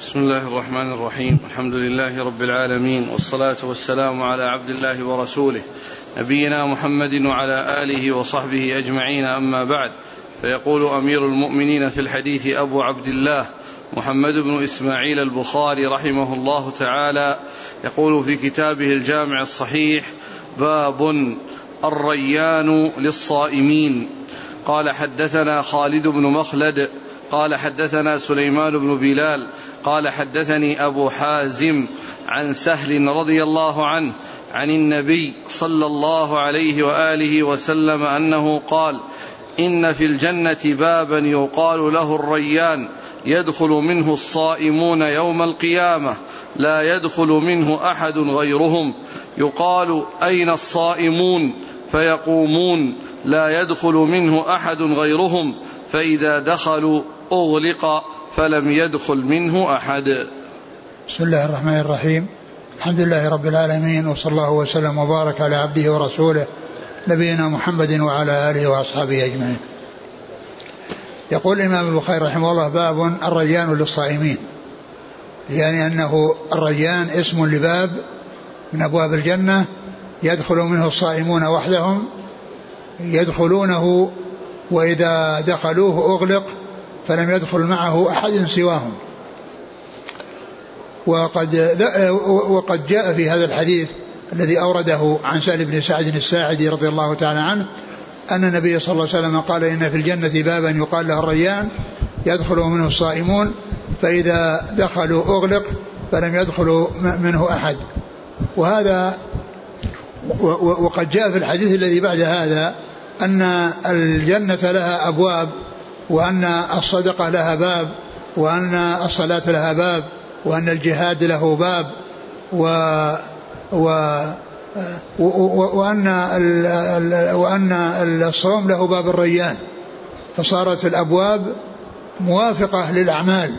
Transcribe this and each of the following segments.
بسم الله الرحمن الرحيم. الحمد لله رب العالمين والصلاة والسلام على عبد الله ورسوله نبينا محمد وعلى آله وصحبه أجمعين. أما بعد فيقول أمير المؤمنين في الحديث أبو عبد الله محمد بن إسماعيل البخاري رحمه الله تعالى يقول في كتابه الجامع الصحيح باب الريان للصائمين. قال حدثنا خالد بن مخلد قال حدثنا سليمان بن بلال قال حدثني أبو حازم عن سهل رضي الله عنه عن النبي صلى الله عليه وآله وسلم أنه قال إن في الجنة بابا يقال له الريان يدخل منه الصائمون يوم القيامة لا يدخل منه أحد غيرهم يقال أين الصائمون فيقومون لا يدخل منه أحد غيرهم فإذا دخلوا أغلق فلم يدخل منه أحد. بسم الله الرحمن الرحيم. الحمد لله رب العالمين وصلى الله وسلم وبارك على عبده ورسوله نبينا محمد وعلى آله وأصحابه أجمعين. يقول الإمام البخاري رحمه الله باب الريان للصائمين. يعني أنه الريان اسم لباب من أبواب الجنة يدخل منه الصائمون وحدهم يدخلونه وإذا دخلوه أغلق فلم يدخل معه أحد سواهم. وقد وقد جاء في هذا الحديث الذي أورده عن سهل بن سعد الساعدي رضي الله تعالى عنه أن النبي صلى الله عليه وسلم قال إن في الجنة بابا يقال له الريان يدخل منه الصائمون فإذا دخلوا أغلق فلم يدخل منه أحد. وهذا وقد جاء في الحديث الذي بعد هذا أن الجنة لها أبواب وأن الصدقة لها باب وأن الصلاة لها باب وأن الجهاد له باب و و وأن وأن الصوم له باب الريان. فصارت الأبواب موافقة للأعمال.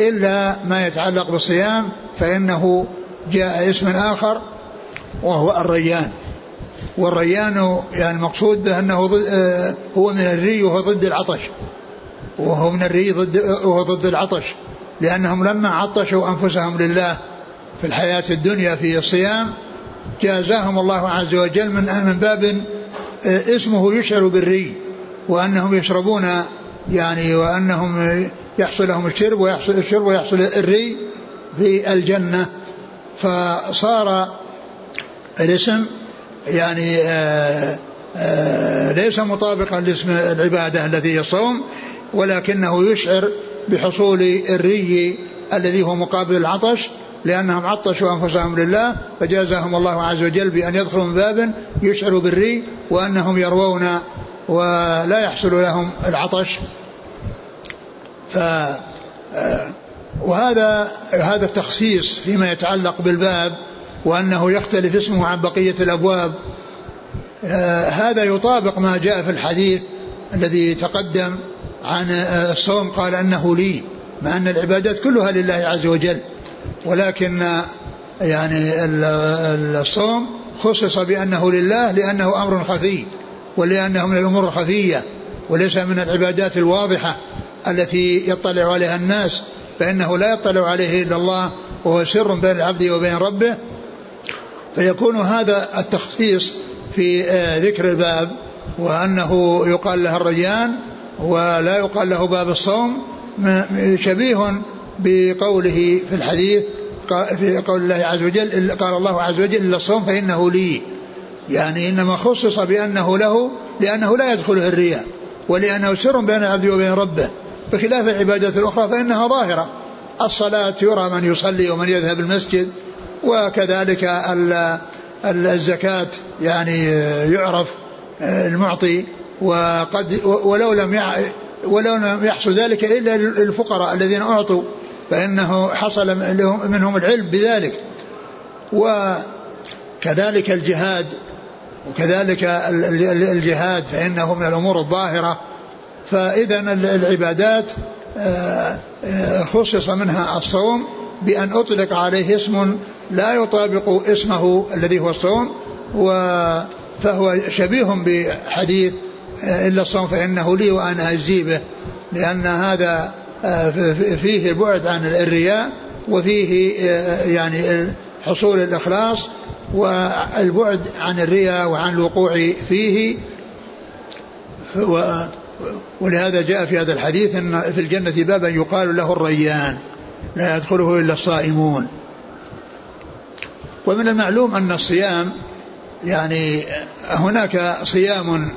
إلا ما يتعلق بالصيام فإنه جاء اسم آخر وهو الريان. والريان يعني المقصود به أنه آه، هو من الري وهو ضد العطش. وهو من الري ضد وهو ضد العطش. لأنهم لما عطشوا أنفسهم لله في الحياة الدنيا في الصيام جازاهم الله عز وجل من من باب آه، اسمه يشعر بالري وأنهم يشربون يعني وأنهم يحصل لهم الشرب ويحصل الشرب ويحصل الري في الجنة. فصار الاسم يعني آه، آه، ليس مطابقا لاسم العبادة الذي هي الصوم ولكنه يشعر بحصول الري الذي هو مقابل العطش لأنهم عطشوا أنفسهم لله فجازاهم الله عز وجل بأن يدخلوا من باب يشعر بالري وأنهم يروون ولا يحصل لهم العطش. ف آه، وهذا هذا التخصيص فيما يتعلق بالباب وأنه يختلف اسمه عن بقية الأبواب. آه، هذا يطابق ما جاء في الحديث الذي تقدم عن آه، الصوم قال أنه لي مع أن العبادات كلها لله عز وجل. ولكن آه، يعني الصوم خصص بأنه لله لأنه أمر خفي ولأنه من الأمور الخفية وليس من العبادات الواضحة التي يطلع عليها الناس فإنه لا يطلع عليه إلا الله وهو سر بين العبد وبين ربه فيكون هذا التخصيص في آه، ذكر الباب وأنه يقال له الريان ولا يقال له باب الصوم شبيه بقوله في الحديث في قول الله عز وجل قال الله عز وجل إلا الصوم فإنه لي. يعني إنما خصص بأنه له لأنه لا يدخله الرياء ولأنه سر بين العبد وبين ربه. بخلاف العبادات الأخرى فإنها ظاهرة. الصلاة يرى من يصلي ومن يذهب المسجد وكذلك الزكاة يعني يعرف المعطي وقد ولو لم ولو لم يحصل ذلك إلا الفقراء الذين أعطوا فإنه حصل منهم العلم بذلك. وكذلك الجهاد وكذلك الجهاد فإنه من الأمور الظاهرة. فاذا العبادات آه، آه، خصص منها الصوم بأن أطلق عليه اسم لا يطابق اسمه الذي هو الصوم فهو شبيه بحديث إلا الصوم فإنه لي وأنا أجزي به لأن هذا فيه البعد عن الرياء وفيه يعني حصول الإخلاص والبعد عن الرياء وعن الوقوع فيه. ولهذا جاء في هذا الحديث إن في الجنة بابا يقال له الريان. لا يدخله إلا الصائمون. ومن المعلوم أن الصيام يعني هناك صيام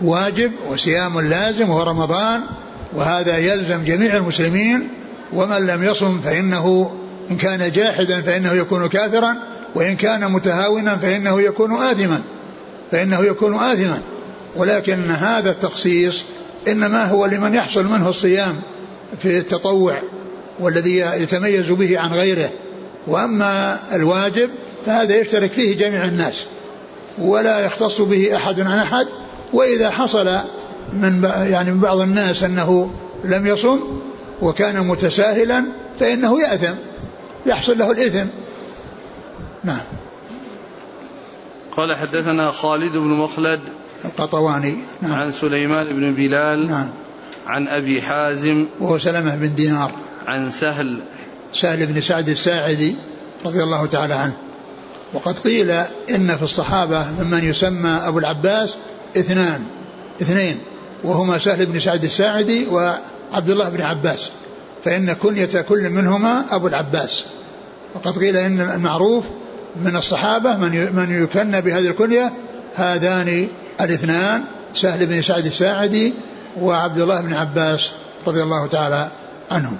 واجب وصيام لازم وهو رمضان وهذا يلزم جميع المسلمين ومن لم يصم فإنه إن كان جاحدا فإنه يكون كافرا وإن كان متهاونا فإنه يكون آثما فإنه يكون آثما. ولكن هذا التخصيص إنما هو لمن يحصل منه الصيام في التطوع. والذي يتميز به عن غيره. وأما الواجب فهذا يشترك فيه جميع الناس ولا يختص به أحد عن أحد. وإذا حصل من يعني من بعض الناس أنه لم يصم وكان متساهلا فإنه يأثم يحصل له الإثم. نعم. قال حدثنا خالد بن مخلد القطواني. نعم. عن سليمان بن بلال نعم. عن أبي حازم وهو سلمة بن دينار. عن سهل سهل بن سعد الساعدي رضي الله تعالى عنه. وقد قيل إن في الصحابة ممن يسمى أبو العباس اثنان اثنين وهما سهل بن سعد الساعدي وعبد الله بن عباس فإن كنية كل منهما أبو العباس. وقد قيل إن المعروف من الصحابة من من يكن بهذه الكنية هذان الاثنان سهل بن سعد الساعدي وعبد الله بن عباس رضي الله تعالى عنهم.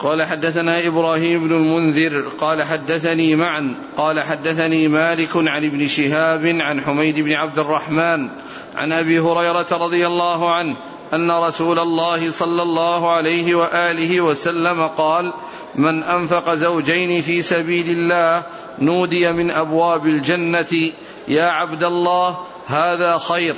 قال حدثنا إبراهيم بن المنذر قال حدثني معا قال حدثني مالك عن ابن شهاب عن حميد بن عبد الرحمن عن أبي هريرة رضي الله عنه أن رسول الله صلى الله عليه وآله وسلم قال من أنفق زوجين في سبيل الله نودي من أبواب الجنة يا عبد الله هذا خير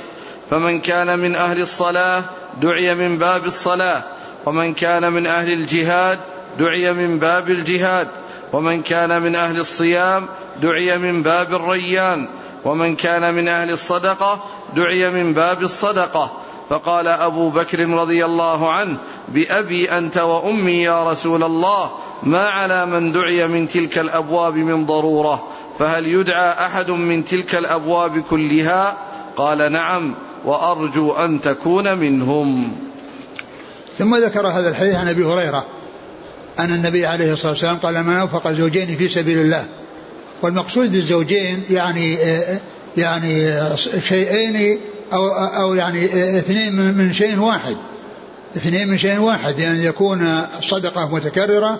فمن كان من أهل الصلاة دعي من باب الصلاة ومن كان من أهل الجهاد دعي من باب الجهاد ومن كان من أهل الصيام دعي من باب الريان ومن كان من أهل الصدقة دعي من باب الصدقة. فقال أبو بكر رضي الله عنه بأبي أنت وأمي يا رسول الله ما على من دعي من تلك الأبواب من ضرورة فهل يدعى أحد من تلك الأبواب كلها؟ قال نعم وأرجو أن تكون منهم. ثم ذكر هذا الحديث عن أبي هريرة أن النبي عليه الصلاة والسلام قال من أنفق زوجين في سبيل الله. والمقصود بالزوجين يعني يعني شيئين أو أو يعني اثنين من شيء واحد. اثنين من شيء واحد يعني يكون صدقة متكررة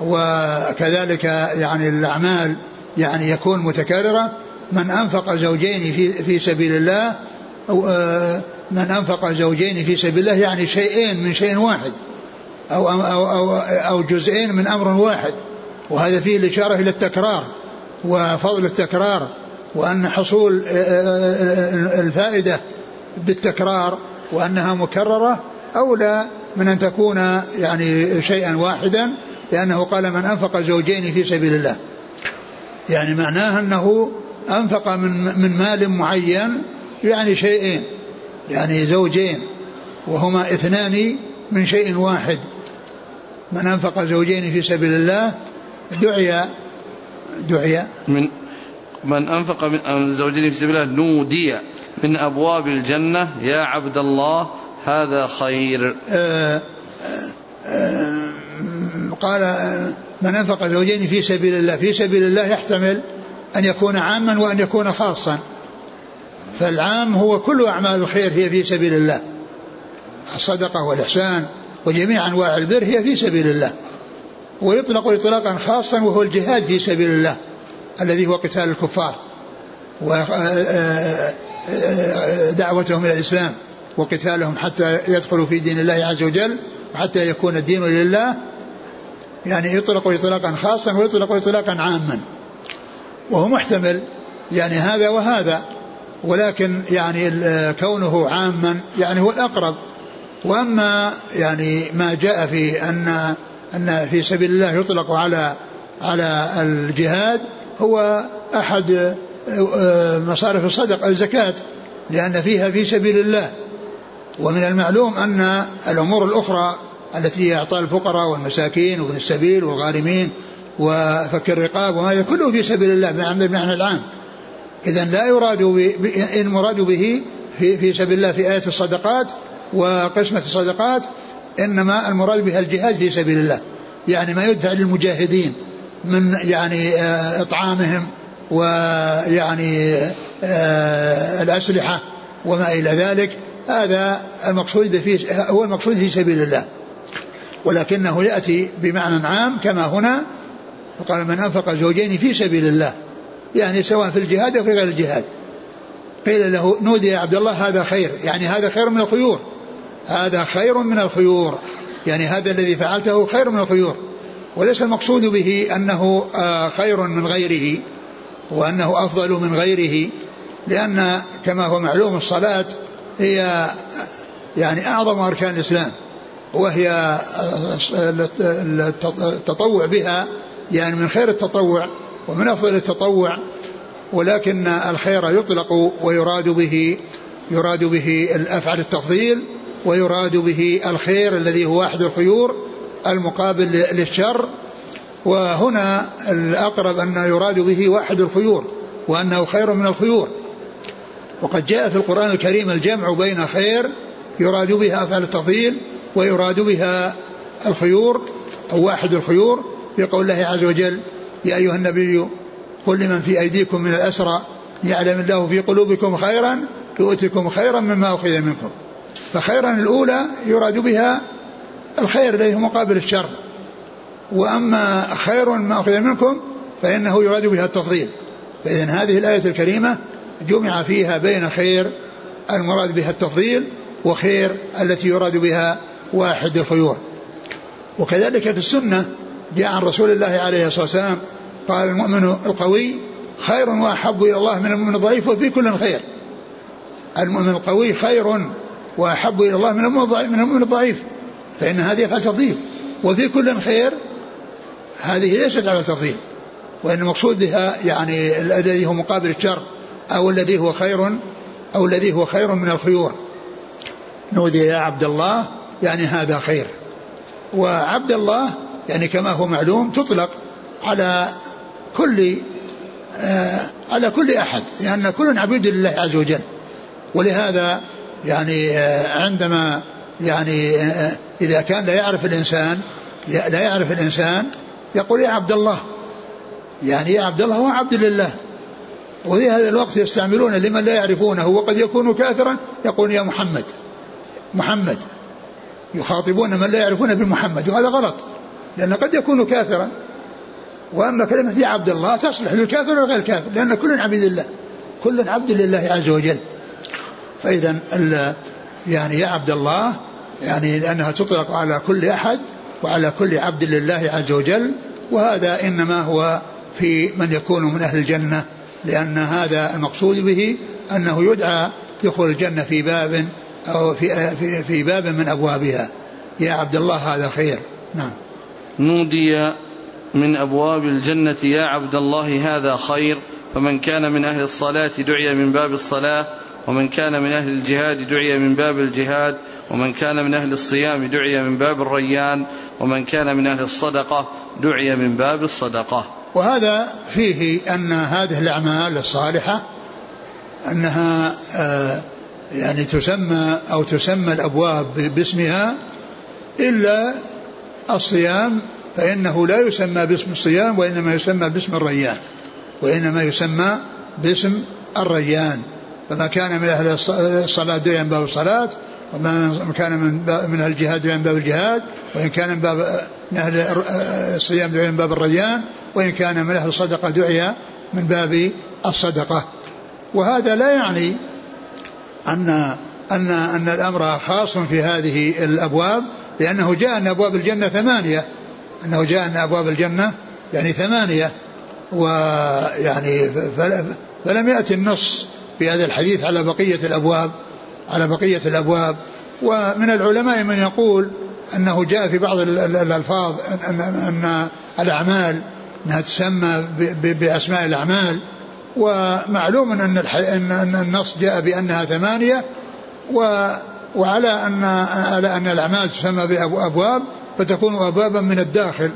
وكذلك يعني الأعمال يعني يكون متكررة. من أنفق زوجين في, في سبيل الله أو من أنفق زوجين في سبيل الله يعني شيئين من شيء واحد. أو, أو, أو, أو جزئين من أمر واحد. وهذا فيه الإشارة إلى التكرار وفضل التكرار وأن حصول الفائدة بالتكرار وأنها مكررة أولى من أن تكون يعني شيئا واحدا لأنه قال من أنفق زوجين في سبيل الله. يعني معناه أنه أنفق من, من مال معين يعني شيئين يعني زوجين وهما اثنان من شيء واحد. من أنفق زوجين في سبيل الله دعي دعي. من من أنفق من زوجين في سبيل الله نودي من أبواب الجنة يا عبد الله هذا خير. آه آه آه قال من أنفق زوجين في سبيل الله في سبيل الله يحتمل أن يكون عاما وأن يكون خاصا. فالعام هو كل أعمال الخير هي في سبيل الله الصدقة والإحسان. وجميع أنواع البر هي في سبيل الله. ويطلق اطلاقا خاصا وهو الجهاد في سبيل الله الذي هو قتال الكفار ودعوتهم إلى الإسلام وقتالهم حتى يدخلوا في دين الله عز وجل وحتى يكون الدين لله. يعني يطلق إطلاقا خاصا ويطلق إطلاقا عاما. وهو محتمل يعني هذا وهذا ولكن يعني كونه عاما يعني هو الأقرب وأما يعني ما جاء في أن أن في سبيل الله يطلق على على الجهاد هو أحد مصارف الصدقة الزكاة لأن فيها في سبيل الله. ومن المعلوم أن الأمور الأخرى التي هي إعطاء الفقراء والمساكين وابن السبيل والغارمين وفك الرقاب وهذا كله في سبيل الله بمعنى العام إذا لا يراد المراد به في, في سبيل الله في آية الصدقات وقسمة الصدقات إنما المراد بها الجهاد في سبيل الله. يعني ما يدفع للمجاهدين من يعني آه، إطعامهم ويعني آه، الأسلحة وما إلى ذلك. هذا المقصود فيه هو المقصود في سبيل الله. ولكنه يأتي بمعنى عام كما هنا وقال من أنفق زوجين في سبيل الله. يعني سواء في الجهاد أو في غير الجهاد. قيل له نودي يا عبد الله هذا خير. يعني هذا خير من الخيور هذا خير من الخيور. يعني هذا الذي فعلته خير من الخيور. وليس المقصود به أنه آه، خير من غيره وأنه أفضل من غيره لأن كما هو معلوم الصلاة هي يعني أعظم أركان الإسلام وهي التطوع بها يعني من خير التطوع ومن أفضل التطوع ولكن الخير يطلق ويراد به يراد به الأفعال التفضيل ويراد به الخير الذي هو أحد الخيور المقابل للشر. وهنا الأقرب أن يراد به واحد الخيور وأنه خير من الخيور. وقد جاء في القرآن الكريم الجمع بين خير يراد بها أفعال التفضيل ويراد بها الخيور أو واحد الخيور في قول الله عز وجل يا أيها النبي قل لمن في أيديكم من الأسرى يعلم الله في قلوبكم خيرا يؤتكم خيرا مما أخذ منكم. فخيرا الأولى يراد بها الخير الذي مقابل الشر. وأما خير ما أخذ منكم فإنه يراد بها التفضيل. فإذا هذه الآية الكريمة جمع فيها بين خير المراد بها التفضيل وخير التي يراد بها واحد الخيور. وكذلك في السنة جاء عن رسول الله عليه الصلاة والسلام قال المؤمن القوي خير وأحب إلى الله من المؤمن الضعيف وفي كل خير. المؤمن القوي خير وأحب إلى الله من المؤمن الضعيف. فإن هذه أفعال تفضيل وفي كل خير هذه ليست على تفضيل وإن المقصود بها يعني الذي هو مقابل الشر أو الذي هو خير أو الذي هو خير من الخيور. نودي يا عبد الله يعني هذا خير. وعبد الله يعني كما هو معلوم تطلق على كل آه على كل أحد لأن كل عبيد لله عز وجل. ولهذا يعني آه عندما يعني آه إذا كان لا يعرف الإنسان لا يعرف الإنسان يقول يا عبد الله يعني يا عبد الله هو عبد لله. وفي هذا الوقت يستعملون لمن لا يعرفونه وقد يكون كافرا يقول يا محمد محمد يخاطبون من لا يعرفون بمحمد وهذا غلط لأن قد يكون كافرا. وأما كلمة يا عبد الله تصلح للكافر وغير الكافر لأن كل عبد لله كل عبد لله عز وجل. فإذا يعني يا عبد الله يعني لأنها تطلق على كل أحد وعلى كل عبد لله عز وجل وهذا إنما هو في من يكون من أهل الجنة لأن هذا المقصود به أنه يدعى دخول الجنة في باب أو في, في, في باب من أبوابها. يا عبد الله هذا خير. نعم. نودي من أبواب الجنة يا عبد الله هذا خير. فمن كان من أهل الصلاة دعي من باب الصلاة. ومن كان من أهل الجهاد دعي من باب الجهاد ومن كان من أهل الصيام دعي من باب الريان ومن كان من أهل الصدقة دعي من باب الصدقة. وهذا فيه أن هذه الأعمال الصالحة أنها آه يعني تسمى أو تسمى الأبواب باسمها إلا الصيام فإنه لا يسمى باسم الصيام وإنما يسمى باسم الريان وإنما يسمى باسم الريان. فما كان من أهل الصلاة دعي من باب الصلاة وما كان من من أهل الجهاد دعي من باب الجهاد وإن كان من باب من أهل الصيام دعي من باب الريان وإن كان من أهل الصدقة دعي من باب الصدقة. وهذا لا يعني أن أن أن الأمر خاص في هذه الأبواب لأنه جاء أن أبواب الجنة ثمانية. أنه جاء أن أبواب الجنة يعني ثمانية. ويعني فلم يأتي النص في هذا الحديث على بقية الأبواب على بقية الأبواب. ومن العلماء من يقول أنه جاء في بعض الألفاظ أن, أن الأعمال أنها تسمى بأسماء الأعمال. ومعلوم أن أن النص جاء بأنها ثمانية. وعلى أن على أن الأعمال تسمى بأبواب فتكون أبوابا من الداخل.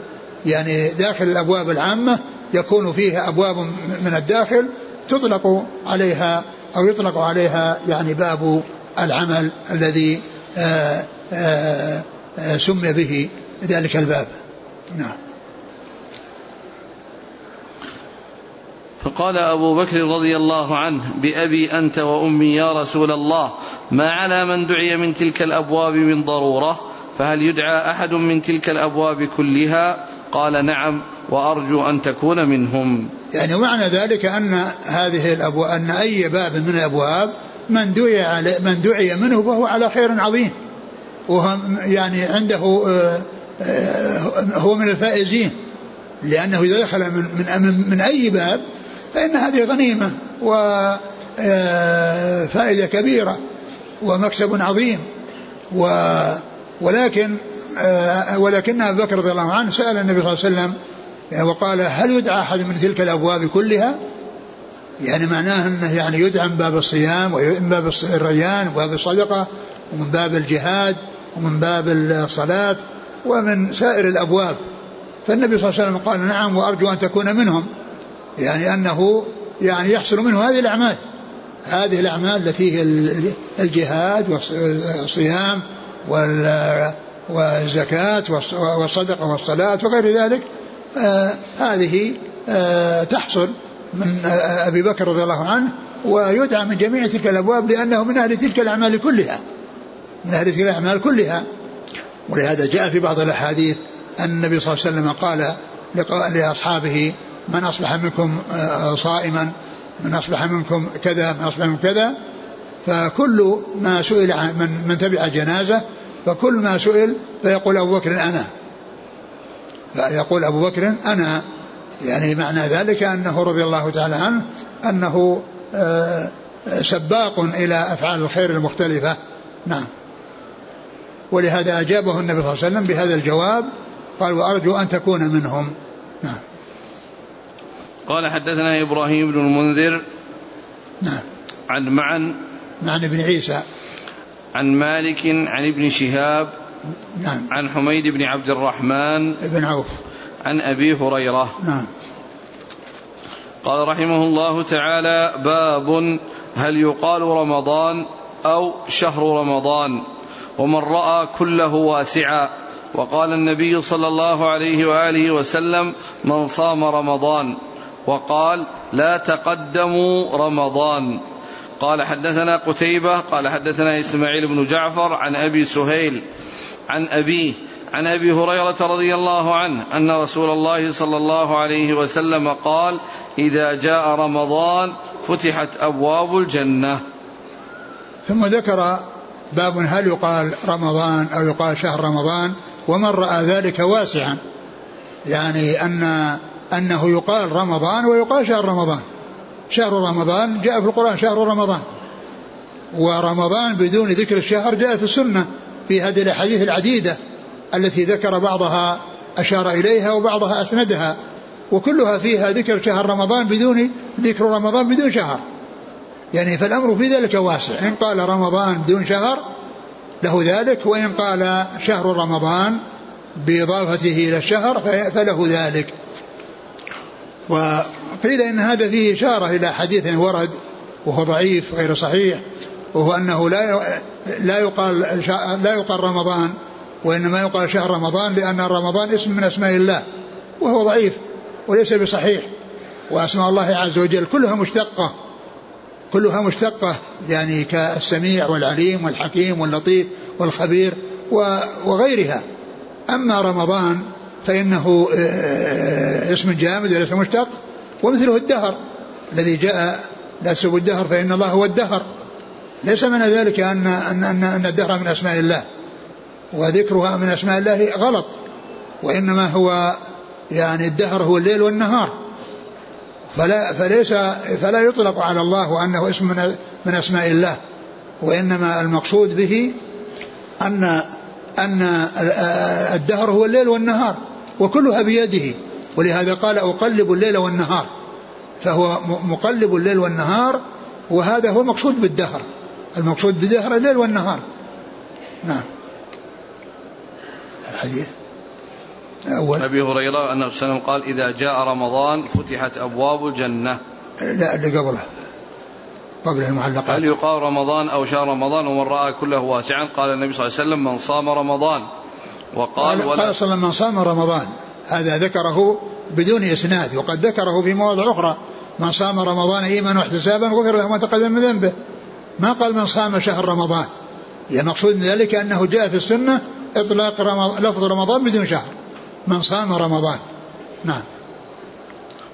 يعني داخل الأبواب العامة يكون فيها أبواب من الداخل تطلق عليها أو يطلق عليها يعني باب العمل الذي آآ آآ آآ سمي به ذلك الباب. نعم. فقال أبو بكر رضي الله عنه بأبي أنت وأمي يا رسول الله ما على من دعي من تلك الأبواب من ضرورة؟ فهل يدعى أحد من تلك الأبواب كلها؟ قال نعم وأرجو أن تكون منهم. يعني معنى ذلك أن هذه الأبواب أن أي باب من الأبواب من دعي على من دعي منه فهو على خير عظيم. وهو يعني عنده آه، آه، هو من الفائزين. لأنه إذا دخل من من من أي باب فإن هذه غنيمة وفائدة آه، كبيرة ومكسب عظيم. و ولكن ولكن أبو بكر رضي الله عنه سأل النبي صلى الله عليه وسلم وقال هل يدعى أحد من تلك الأبواب كلها؟ يعني معناه أنه يعني يدعى من باب الصيام ومن باب الريان وباب الصدقة ومن باب الجهاد ومن باب الصلاة ومن سائر الأبواب. فالنبي صلى الله عليه وسلم قال نعم وأرجو أن تكون منهم. يعني أنه يعني يحصل منه هذه الأعمال. هذه الأعمال التي هي الجهاد والصيام والزكاة والصدقة والصلاة وغير ذلك آه هذه آه تحصل من آه أبي بكر رضي الله عنه ويدعى من جميع تلك الأبواب لأنه من أهل تلك الأعمال كلها من أهل تلك الأعمال كلها. ولهذا جاء في بعض الأحاديث أن النبي صلى الله عليه وسلم قال لأصحابه من أصبح منكم آه، صائما من أصبح منكم كذا من أصبح منكم كذا. فكل ما سئل عن من, من تبع جنازة فكل ما سئل فيقول أبو بكر أنا. فيقول أبو بكر أنا. يعني معنى ذلك أنه رضي الله تعالى عنه أنه آه، سباق إلى أفعال الخير المختلفة. نعم. ولهذا أجابه النبي صلى الله عليه وسلم بهذا الجواب قال وأرجو أن تكون منهم. نعم. قال حدثنا إبراهيم بن المنذر نعم. عن معن معن بن عيسى. عن مالك عن ابن شهاب نعم. عن حميد بن عبد الرحمن بن عوف. عن أبي هريرة. نعم. قال رحمه الله تعالى باب هل يقال رمضان أو شهر رمضان ومن رأى كله واسعا. وقال النبي صلى الله عليه وآله وسلم من صام رمضان. وقال لا تقدموا رمضان. قال حدثنا قتيبة قال حدثنا إسماعيل بن جعفر عن أبي سهيل عن أبيه عن أبي هريرة رضي الله عنه أن رسول الله صلى الله عليه وسلم قال إذا جاء رمضان فتحت أبواب الجنة. ثم ذكر باب هل يقال رمضان أو يقال شهر رمضان ومن رأى ذلك واسعا يعني ان أنه يقال رمضان ويقال شهر رمضان. شهر رمضان جاء في القرآن شهر رمضان. ورمضان بدون ذكر الشهر جاء في السنة في هذه الأحاديث العديدة التي ذكر بعضها أشار إليها وبعضها أسندها. وكلها فيها ذكر شهر رمضان بدون ذكر رمضان بدون شهر. يعني فالأمر في ذلك واسع. إن قال رمضان بدون شهر له ذلك وإن قال شهر رمضان بإضافته إلى الشهر فله ذلك. وقيل إن هذا فيه إشارة إلى حديث ورد وهو ضعيف غير صحيح وهو أنه لا لا يقال لا يقال رمضان وإنما يقال شهر رمضان لأن رمضان اسم من أسماء الله وهو ضعيف وليس بصحيح وأسماء الله عز وجل كلها مشتقة كلها مشتقة يعني كالسميع والعليم والحكيم واللطيف والخبير وغيرها. أما رمضان فإنه آه، اسم جامد وليس مشتق ومثله الدهر. الذي جاء لا تسب الدهر فإن الله هو الدهر. ليس من ذلك أن أن أن الدهر من أسماء الله وذكرها من أسماء الله غلط وإنما هو يعني الدهر هو الليل والنهار. فلا فليس فلا يطلق على الله وأنه اسم من من أسماء الله وإنما المقصود به أن أن الدهر هو الليل والنهار. وكلها بيده. ولهذا قال أقلب الليل والنهار. فهو مقلب الليل والنهار وهذا هو المقصود بالدهر. المقصود بالدهر الليل والنهار. نعم. الحديث. أول. أبي هريرة أنه صلى الله عليه وسلم قال إذا جاء رمضان فتحت أبواب الجنة. لا اللي قبله. قبل المعلقات. هل يقال رمضان أو شهر رمضان ومن رأى كله واسعا؟ قال النبي صلى الله عليه وسلم من صام رمضان. وقال قال, قال صلى الله عليه وسلم من صام رمضان هذا ذكره بدون إسناد وقد ذكره في مواضع أخرى. من صام رمضان إيمانا واحتسابا غفر له ما تقدم من ذنبه. ما قال من صام شهر رمضان. يعني المقصود من ذلك أنه جاء في السنة إطلاق رمضان لفظ رمضان بدون شهر. من صام رمضان. نعم.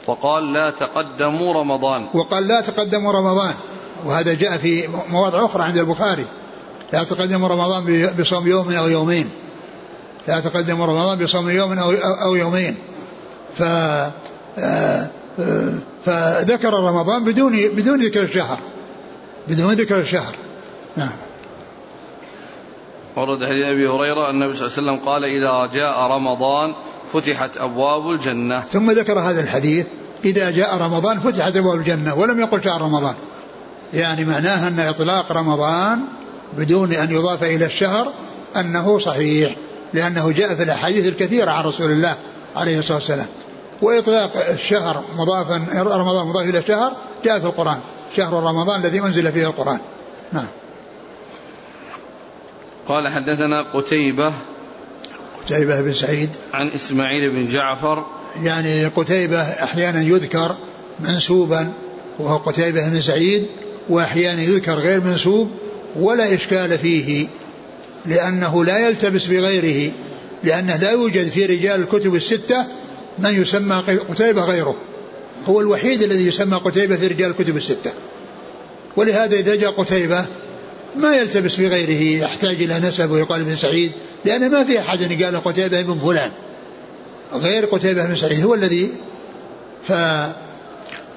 وقال لا تقدموا رمضان. وقال لا تقدموا رمضان. وهذا جاء في مواضع أخرى عند البخاري. لا تقدموا رمضان بصوم يوم أو يومين. لا تقدموا رمضان بصوم يوم أو, أو يومين. ف آه، آه، فذكر رمضان بدون بدون ذكر الشهر. بدون ذكر الشهر. نعم. ورد حديث أبي هريرة أن النبي صلى الله عليه وسلم قال إذا جاء رمضان فتحت أبواب الجنة. ثم ذكر هذا الحديث. إذا جاء رمضان فتحت أبواب الجنة. ولم يقل شهر رمضان. يعني معناه أن إطلاق رمضان بدون أن يضاف إلى الشهر أنه صحيح. لأنه جاء في الأحاديث الكثيرة عن رسول الله عليه الصلاة والسلام. وإطلاق الشهر مضافا رمضان مضاف إلى الشهر جاء في القرآن. شهر رمضان الذي أنزل فيه القرآن. نعم. قال حدثنا قتيبة قتيبة بن سعيد. عن إسماعيل بن جعفر. يعني قتيبة أحيانا يذكر منسوبا وهو قتيبة بن سعيد وأحيانا يذكر غير منسوب ولا إشكال فيه. لأنه لا يلتبس بغيره لأنه لا يوجد في رجال الكتب الستة من يسمى قتيبة غيره. هو الوحيد الذي يسمى قتيبة في رجال الكتب الستة. ولهذا إذا جاء قتيبة ما يلتبس بغيره يحتاج إلى نسب ويقال ابن سعيد لأن ما في أحد قال قتيبة بن فلان. غير قتيبة بن سعيد هو الذي ف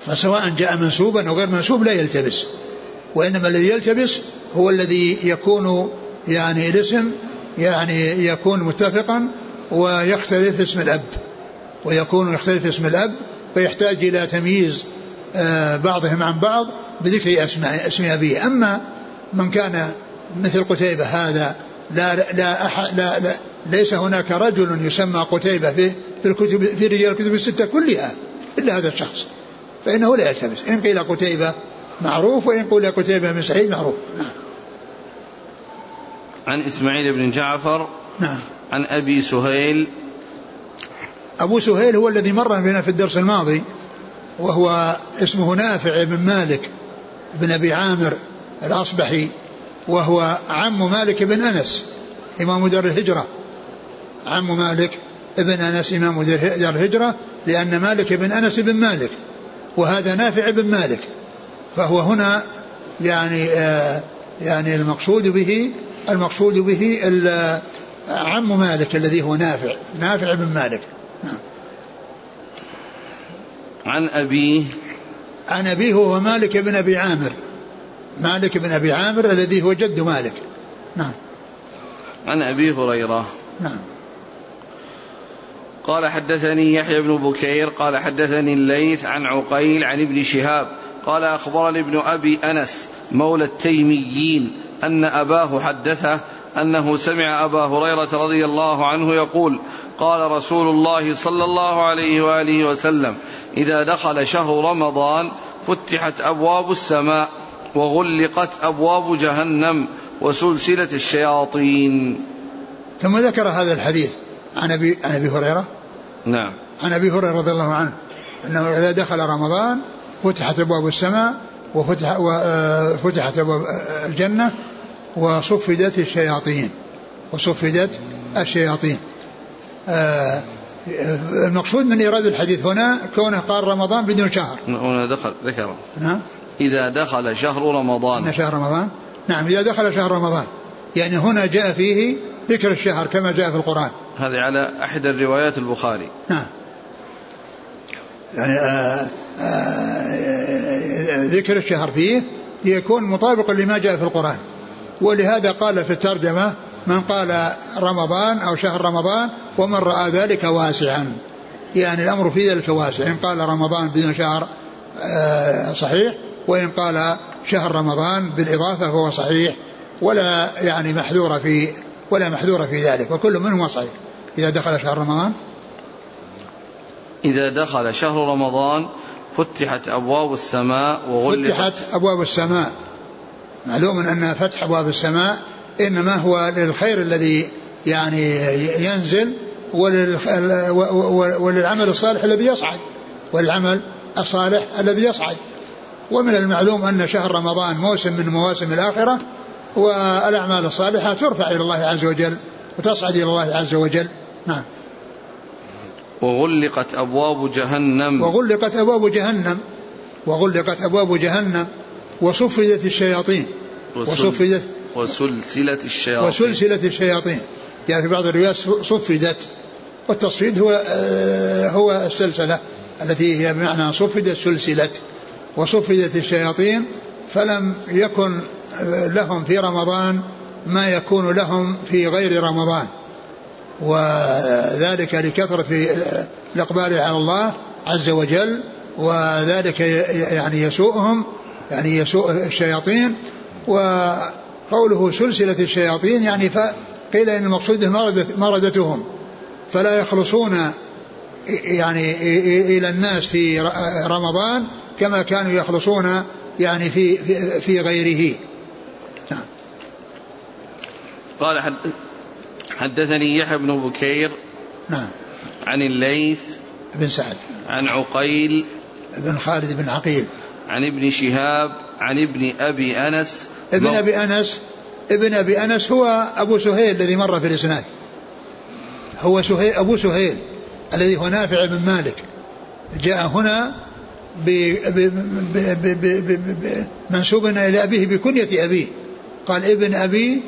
فسواء جاء منسوبا أو غير منسوب لا يلتبس. وإنما الذي يلتبس هو الذي يكون يعني الاسم يعني يكون متفقا ويختلف اسم الأب ويكون يختلف اسم الأب فيحتاج إلى تمييز آه، بعضهم عن بعض بذكر أسماء اسم أبيه. أما من كان مثل قتيبة هذا لا لا, أحد لا, لا ليس هناك رجل يسمى قتيبة في في الكتب في رجال الكتب الستة كلها إلا هذا الشخص فإنه لا يلتبس إن قيل قتيبة معروف وإن قيل قتيبة بن سعيد معروف. نعم. عن إسماعيل بن جعفر نعم. عن أبي سهيل. أبو سهيل هو الذي مر بنا في الدرس الماضي وهو اسمه نافع بن مالك بن أبي عامر الأصبحي وهو عم مالك بن أنس إمام دار الهجرة. عم مالك ابن أنس إمام دار الهجرة لأن مالك بن أنس بن مالك وهذا نافع بن مالك. فهو هنا يعني آه يعني المقصود به المقصود به عم مالك الذي هو نافع نافع بن مالك. نعم. عن أبيه. عن أبيه هو مالك بن أبي عامر. مالك بن أبي عامر الذي هو جد مالك. نعم. عن أبي هريرة. نعم. قال حدثني يحيى بن بكير قال حدثني الليث عن عقيل عن ابن شهاب قال أخبرني ابن أبي أنس مولى التيميين أن أباه حدثه أنه سمع أبا هريرة رضي الله عنه يقول قال رسول الله صلى الله عليه وآله وسلم إذا دخل شهر رمضان فتحت أبواب السماء وغلقت أبواب جهنم وسلسلة الشياطين. ثم ذكر هذا الحديث عن أبي, عن أبي هريرة. نعم. عن أبي هريرة رضي الله عنه أنه إذا دخل رمضان فتحت أبواب السماء وفتح وفتحت أبواب الجنة وصفدت الشياطين. وصفدت الشياطين. آه، المقصود من إيراد الحديث هنا كونه قال رمضان بدون شهر. هنا دخل ذكر. نعم إذا دخل شهر رمضان. شهر رمضان. نعم إذا دخل شهر رمضان. يعني هنا جاء فيه ذكر الشهر كما جاء في القرآن. هذه على إحدى الروايات البخاري. نعم. يعني آه، آه، ذكر الشهر فيه يكون مطابقا لما جاء في القرآن. ولهذا قال في الترجمة من قال رمضان أو شهر رمضان ومن رأى ذلك واسعا. يعني الأمر في ذلك واسع. إن قال رمضان بدون شهر آه، صحيح وإن قال شهر رمضان بالإضافة فهو صحيح ولا يعني محذور في ولا محذور في ذلك وكل منهما صحيح. إذا دخل شهر رمضان. إذا دخل شهر رمضان فتحت أبواب السماء وغلقت. فتحت أبواب السماء. معلوم أن فتح أبواب السماء إنما هو للخير الذي يعني ينزل وللعمل الصالح الذي يصعد وللعمل الصالح الذي يصعد. ومن المعلوم أن شهر رمضان موسم من مواسم الآخرة والأعمال الصالحة ترفع إلى الله عز وجل وتصعد إلى الله عز وجل. نعم. وغلقت أبواب جهنم. وغلقت أبواب جهنم. وغلقت أبواب جهنم. وصفدت الشياطين. وصفدت وسلسلة الشياطين. وسلسلة الشياطين. يعني في بعض الروايات صفدت والتصفيد هو آه، هو السلسلة التي هي بمعنى صفدت سلسلت. وصفدت الشياطين فلم يكن لهم في رمضان ما يكون لهم في غير رمضان. وذلك لكثرة الإقبال على الله عز وجل وذلك يعني يسوءهم يعني يسوء الشياطين. وقوله سلسلة الشياطين يعني قيل إن المقصود مردتهم. فلا يخلصون يعني إلى الناس في رمضان كما كانوا يخلصون يعني في في, غيره. نعم. قال حدثني يحيى بن بكير نعم. عن الليث بن سعد. عن عقيل بن خالد بن عقيل. عن ابن شهاب عن ابن أبي أنس. ابن أبي أنس ابن أبي أنس هو أبو سهيل الذي مر في الإسناد. هو سهيل أبو سهيل الذي هو نافع بن مالك. جاء هنا منسوبا إلى أبيه بكنية أبيه. قال ابن أبي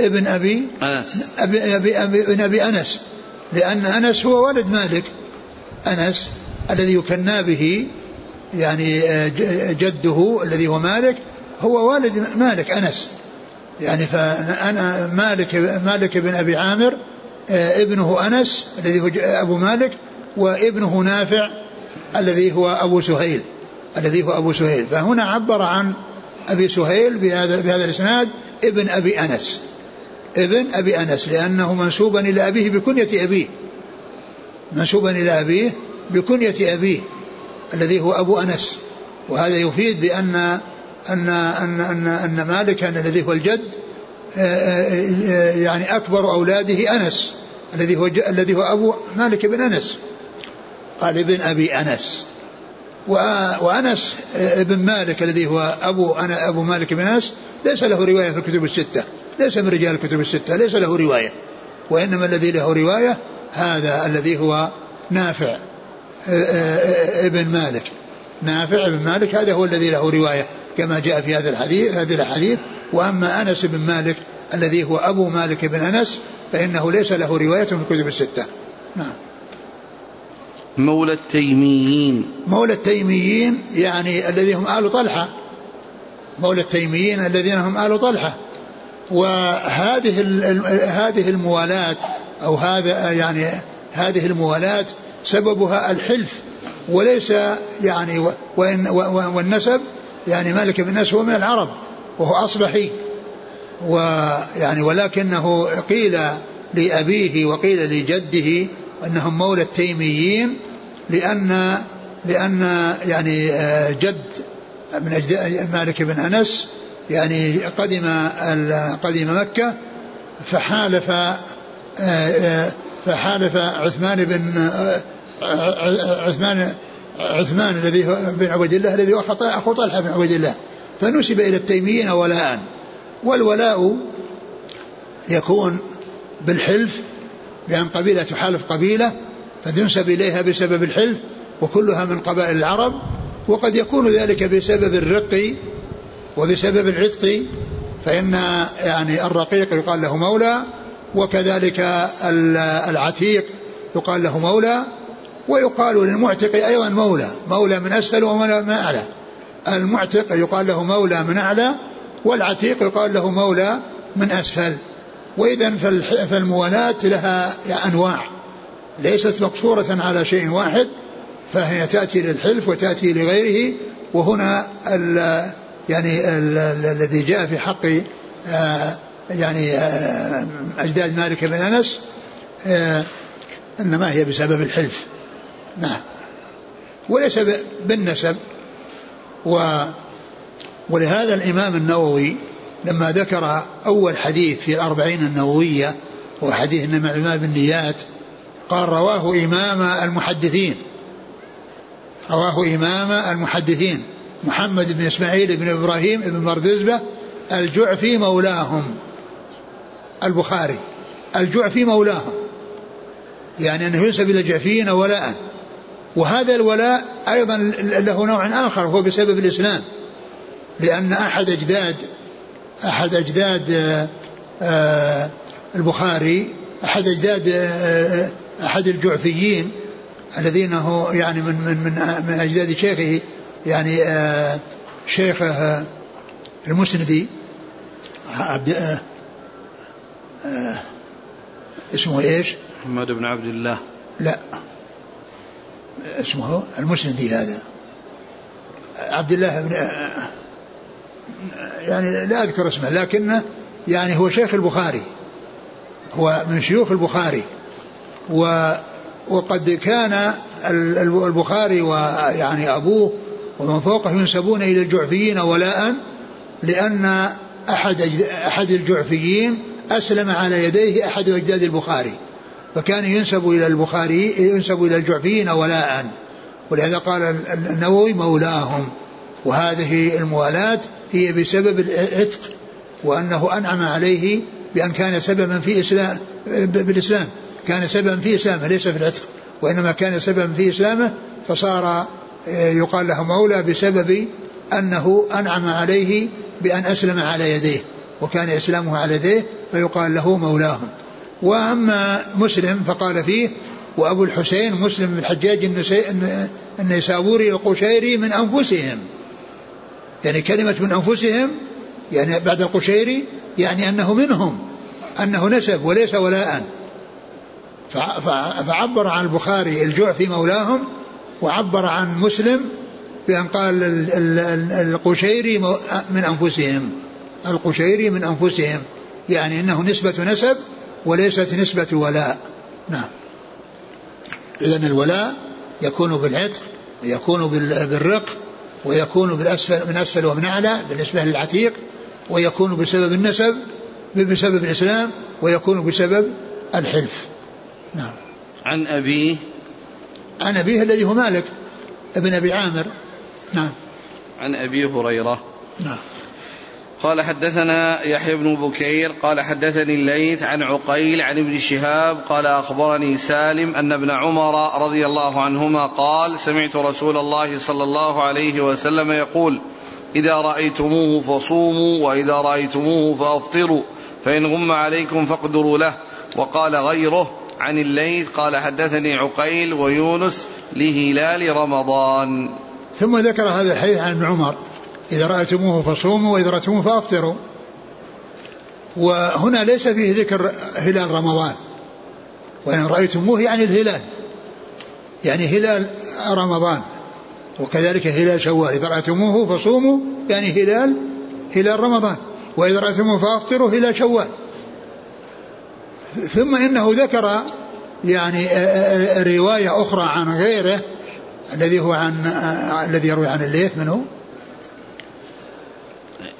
ابن أبي أنس. أبي أبي, أبي ابن أبي أنس. لأن أنس هو والد مالك. أنس الذي يكنى به يعني جده الذي هو مالك هو والد مالك أنس. يعني فأنا مالك مالك بن أبي عامر آه، ابنه أنس الذي هو أبو مالك وابنه نافع الذي هو أبو سهيل. الذي هو أبو سهيل. فهنا عبر عن أبي سهيل بهذا بهذا الإسناد ابن أبي أنس. ابن أبي أنس لأنه منسوبا إلى أبيه بكنية أبيه. منسوبا إلى أبيه بكنية أبيه الذي هو أبو أنس. وهذا يفيد بأن أن أن أن, أن مالكا الذي هو الجد آه، آه، يعني أكبر أولاده أنس الذي هو الذي هو أبو مالك بن أنس. قال ابن أبي أنس. وأنس آه، ابن مالك الذي هو أبو أنا أبو مالك بن أنس ليس له رواية في الكتب الستة. ليس من رجال الكتب الستة ليس له رواية. وإنما الذي له رواية هذا الذي هو نافع ابن مالك. نافع بن مالك هذا هو الذي له رواية كما جاء في هذا الحديث هذه الأحاديث. وأما أنس بن مالك الذي هو أبو مالك بن أنس فإنه ليس له رواية في الكتب الستة. نعم. مولى التيميين. مولى التيميين يعني الذي هم آل طلحة. مولى التيميين الذين هم آل طلحة. وهذه هذه الموالاة أو هذا يعني هذه الموالاة سببها الحلف وليس يعني وإن والنسب يعني مالك بن انس هو من العرب وهو أصبحي. ويعني ولكنه قيل لأبيه وقيل لجده أنهم مولى التيميين لأن لأن يعني آه، جد من مالك بن أنس يعني قدم قدم مكة فحالف آه، آه، فحالف عثمان بن عثمان عثمان الذي بن عبيد الله الذي هو أخو طلحة بن عبيد الله. فنسب إلى التيميين ولاء والولاء يكون بالحلف بأن قبيلة تحالف قبيلة فتنسب إليها بسبب الحلف وكلها من قبائل العرب وقد يكون ذلك بسبب الرق وبسبب العتق فإن يعني الرقيق يقال له مولى وكذلك العتيق يقال له مولى ويقال للمعتق أيضا مولى مولى من أسفل ومولى من أعلى. المعتق يقال له مولى من أعلى والعتيق يقال له مولى من أسفل وإذا فالموالاة لها أنواع ليست مقصورة على شيء واحد فهي تأتي للحلف وتأتي لغيره وهنا يعني ال الذي جاء في حق آه، يعني آه، أجداد مالك بن أنس آه، إنما هي بسبب الحلف. نعم. وليس بالنسب. و ولهذا الإمام النووي لما ذكر أول حديث في الأربعين النووية وحديث إنما الإمام بالنيات قال رواه إمام المحدثين. رواه إمام المحدثين. محمد بن إسماعيل بن إبراهيم بن مردزبة الجعفي مولاهم. البخاري. الجعفي مولاهم. يعني أنه ينسب إلى الجعفيين ولاء. وهذا الولاء أيضا له نوع آخر هو بسبب الإسلام. لأن أحد أجداد أحد أجداد آه، آه، البخاري أحد أجداد آه، أحد الجعفيين الذين هو يعني من من من, من أجداد شيخه يعني شيخه المسندي عبد اسمه إيش؟ محمد بن عبد الله. لا اسمه المسندي هذا. عبد الله بن يعني لا أذكر اسمه لكنه يعني هو شيخ البخاري. هو من شيوخ البخاري. و وقد كان البخاري ويعني أبوه ومن فوقه ينسبون إلى الجعفيين ولاء لأن أحد أحد الجعفيين أسلم على يديه أحد أجداد البخاري فكان ينسب إلى البخاري ينسب إلى الجعفيين ولاء. ولهذا قال النووي مولاهم. وهذه الموالاة هي بسبب العتق وأنه أنعم عليه بأن كان سببا في إسلام بالإسلام. كان سببا في إسلامه ليس في العتق. وإنما كان سببا في إسلامه فصار يقال له مولى بسبب أنه أنعم عليه بأن أسلم على يديه وكان إسلامه على يديه فيقال له مولاهم. وأما مسلم فقال فيه وأبو الحسين مسلم بن الحجاج النيسابوري القشيري من أنفسهم. يعني كلمة من أنفسهم يعني بعد القشيري يعني أنه منهم أنه نسب وليس ولاء. فعبر عن البخاري الجوع في مولاهم وعبر عن مسلم بأن قال القشيري من أنفسهم. القشيري من أنفسهم. يعني أنه نسبة نسب وليست نسبة ولاء. نعم. إذا الولاء يكون بالعتق ويكون بالرق ويكون بالأسفل من أسفل ومن أعلى بالنسبة للعتيق ويكون بسبب النسب بسبب الإسلام ويكون بسبب الحلف. نعم. عن أبيه عن أبيه الذي هو مالك ابن أبي عامر. نعم. عن أبي هريرة. نعم. قال حدثنا يحيى بن بكير قال حدثني الليث عن عقيل عن ابن شهاب قال أخبرني سالم أن ابن عمر رضي الله عنهما قال سمعت رسول الله صلى الله عليه وسلم يقول إذا رأيتموه فصوموا وإذا رأيتموه فأفطروا فإن غم عليكم فاقدروا له وقال غيره عن الليث قال حدثني عقيل ويونس لهلال رمضان. ثم ذكر هذا الحديث عن ابن عمر. إذا رأيتموه فصوموا وإذا رأيتموه فأفطروا. وهنا ليس فيه ذكر هلال رمضان. وإن رأيتموه يعني الهلال. يعني هلال رمضان. وكذلك هلال شوال. إذا رأيتموه فصوموا يعني هلال هلال رمضان. وإذا رأيتموه فأفطروا هلال شوال. ثم إنه ذكر يعني رواية أخرى عن غيره الذي هو عن الذي يروي عن الليث منه.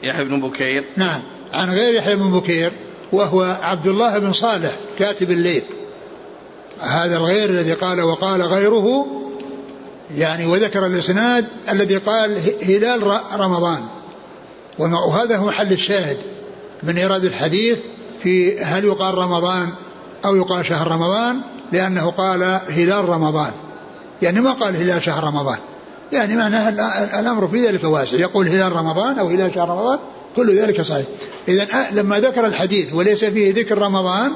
يحيى بن بكير. نعم عن غير يحيى بن بكير وهو عبد الله بن صالح كاتب الليل هذا الغير الذي قال وقال غيره يعني وذكر الإسناد الذي قال هلال رمضان. وهذا هو محل الشاهد من إيراد الحديث في هل يقال رمضان أو يقال شهر رمضان؟ لأنه قال هلال رمضان. يعني ما قال هلال شهر رمضان. يعني معناها الأمر في ذلك واسع. يقول هلال رمضان أو هلال شهر رمضان كل ذلك صحيح. اذا لما ذكر الحديث وليس فيه ذكر رمضان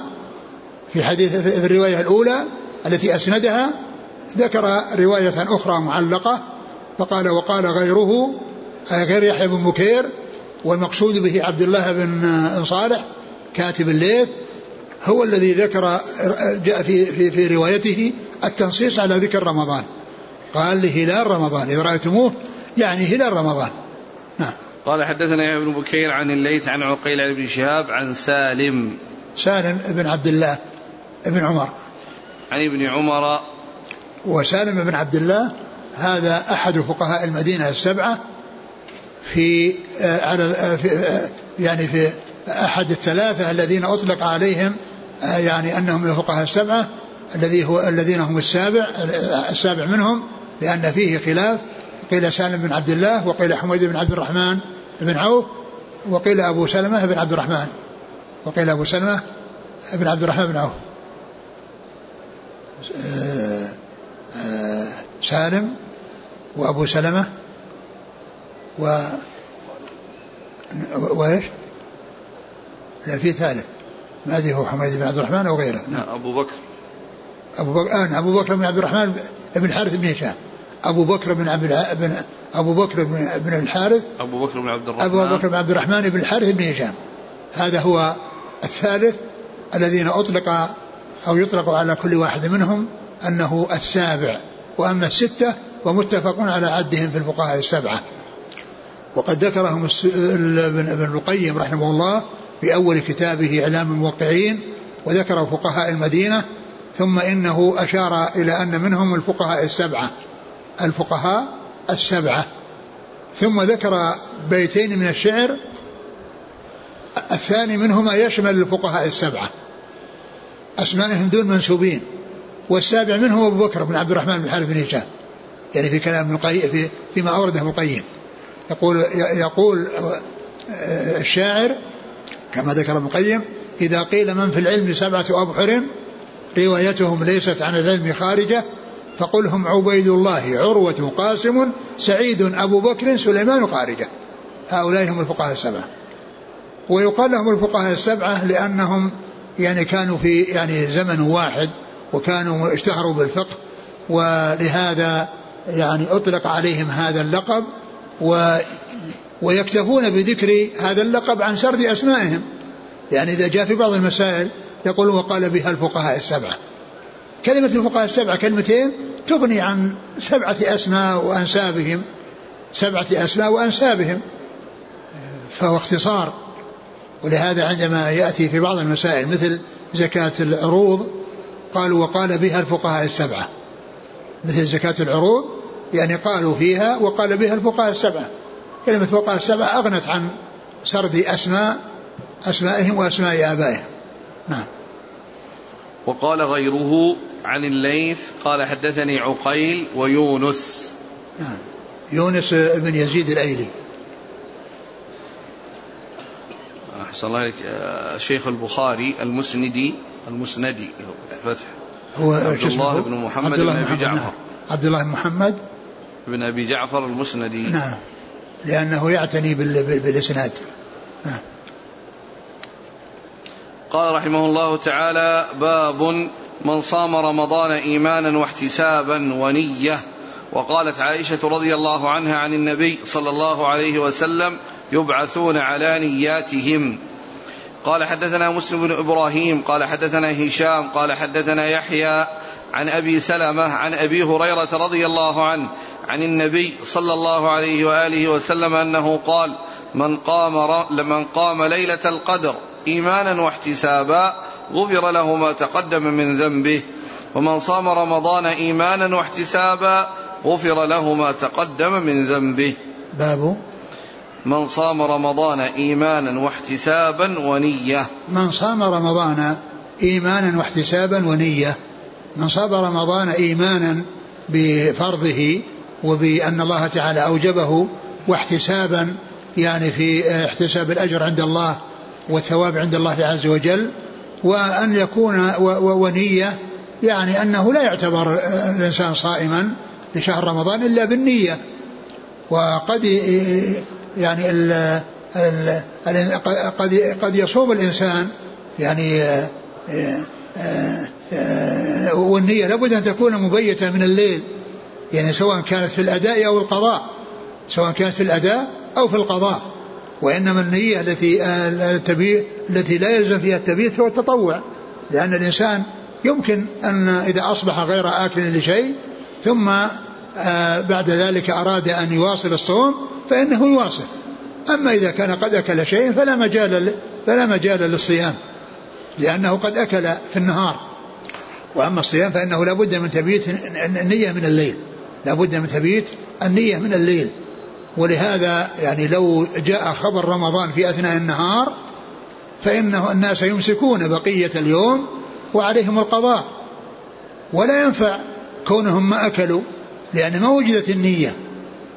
في حديث في الرواية الأولى التي أسندها ذكر رواية أخرى معلقة فقال وقال غيره غير يحيى بن بكير والمقصود به عبد الله بن صالح كاتب الليث هو الذي ذكر جاء في في في روايته التنصيص على ذكر رمضان. قال لهلال رمضان إذا رأيتموه يعني هلال رمضان. نعم. قال حدثنا يا ابن بكير عن الليث عن عقيل عن ابن شهاب عن سالم. سالم بن عبد الله بن عمر. عن ابن عمر. وسالم بن عبد الله هذا أحد فقهاء المدينة السبعة في آه، على آه، في آه، يعني في أحد الثلاثة الذين أطلق عليهم يعني أنهم الفقهاء السبعة الذي هو الذين هم السابع السابع منهم لأن فيه خلاف. قيل سالم بن عبد الله وقيل حميد بن عبد الرحمن بن عوف وقيل أبو سلمة بن عبد الرحمن. وقيل أبو سلمة بن عبد الرحمن بن عوف. سالم وأبو سلمة و وإيش؟ لا في ثالث. ما أدري هو حميد بن عبد الرحمن أو غيره. نعم. أبو بكر. أبو بكر آه أبو بكر بن عبد الرحمن بن الحارث بن هشام. أبو بكر بن عبد بن أبو بكر بن, بن الحارث. أبو بكر بن عبد الرحمن. ابو بكر بن عبد الرحمن بن الحارث بن هشام. هذا هو الثالث الذين أطلق أو يطلق على كل واحد منهم أنه السابع. وأما الستة ومتفق على عدهم في الفقهاء السبعة. وقد ذكرهم ابن القيم رحمه الله في أول كتابه إعلام الموقعين وذكر فقهاء المدينة ثم إنه أشار إلى أن منهم الفقهاء السبعة الفقهاء السبعة. ثم ذكر بيتين من الشعر الثاني منهما يشمل الفقهاء السبعة. أسمائهم دون منسوبين والسابع منهم أبو بكر بن عبد الرحمن بن حارث بن هشام. يعني في كلام ابن القيم في فيما أورده ابن القيم. يقول يقول الشاعر كما ذكر ابن القيم إذا قيل من في العلم سبعة أبحر روايتهم ليست عن العلم خارجة فقل هم عبيد الله عروة قاسم سعيد أبو بكر سليمان خارجة. هؤلاء هم الفقهاء السبعة. ويقال لهم الفقهاء السبعة لأنهم يعني كانوا في يعني زمن واحد وكانوا اشتهروا بالفقه ولهذا يعني أطلق عليهم هذا اللقب و ويكتفون بذكر هذا اللقب عن سرد أسمائهم. يعني إذا جاء في بعض المسائل يقول وقال بها الفقهاء السبعة. كلمة الفقهاء السبعة كلمتين تغني عن سبعة أسماء وأنسابهم. سبعة أسماء وأنسابهم. فهو اختصار. ولهذا عندما يأتي في بعض المسائل مثل زكاة العروض قالوا وقال بها الفقهاء السبعة. مثل زكاة العروض يعني قالوا فيها وقال بها الفقهاء السبعة. كلمة الفقهاء السبعة أغنت عن سرد أسماء أسمائهم وأسماء آبائهم. نعم. وقال غيره عن الليث قال حدثني عقيل ويونس. نعم. يونس بن يزيد الأيلي. أحسن الله عليك الشيخ البخاري المسندي المسندي فتح. هو عبد الله بن محمد بن أبي جعفر. عبد الله بن محمد. بن أبي جعفر المسندي. نعم. لأنه يعتني بالإسناد. نعم قال رحمه الله تعالى باب من صام رمضان إيمانا واحتسابا ونية. وقالت عائشة رضي الله عنها عن النبي صلى الله عليه وسلم يبعثون على نياتهم. قال حدثنا مسلم بن إبراهيم قال حدثنا هشام قال حدثنا يحيى عن أبي سلمة عن أبي هريرة رضي الله عنه عن النبي صلى الله عليه وآله وسلم أنه قال من قام من قام ليلة القدر إيمانا واحتسابا غفر له ما تقدم من ذنبه ومن صام رمضان إيمانا واحتسابا غفر له ما تقدم من ذنبه. باب من صام رمضان إيمانا واحتسابا ونية. من صام رمضان إيمانا واحتسابا ونية. من صام رمضان إيمانا بفرضه وبأن الله تعالى أوجبه واحتسابا يعني في احتساب الأجر عند الله والثواب عند الله عز وجل وأن يكون ونية يعني أنه لا يعتبر الإنسان صائما لشهر رمضان إلا بالنية. وقد يعني ال ال قد قد يصوم الإنسان يعني والنية لابد أن تكون مبيتة من الليل. يعني سواء كانت في الأداء أو القضاء سواء كانت في الأداء أو في القضاء. وإنما النية التي التي لا يلزم فيها التبيت هو التطوع لأن الإنسان يمكن أن إذا أصبح غير آكل لشيء ثم آه، بعد ذلك أراد أن يواصل الصوم فإنه يواصل. أما إذا كان قد أكل شيء فلا مجال فلا مجال للصيام لأنه قد أكل في النهار. وأما الصيام فإنه لا بد من تبييت النية من الليل. لا بد من تبييت النية من الليل. ولهذا يعني لو جاء خبر رمضان في أثناء النهار فإنه الناس يمسكون بقية اليوم وعليهم القضاء. ولا ينفع كونهم ما أكلوا لأن ما وجدت النية.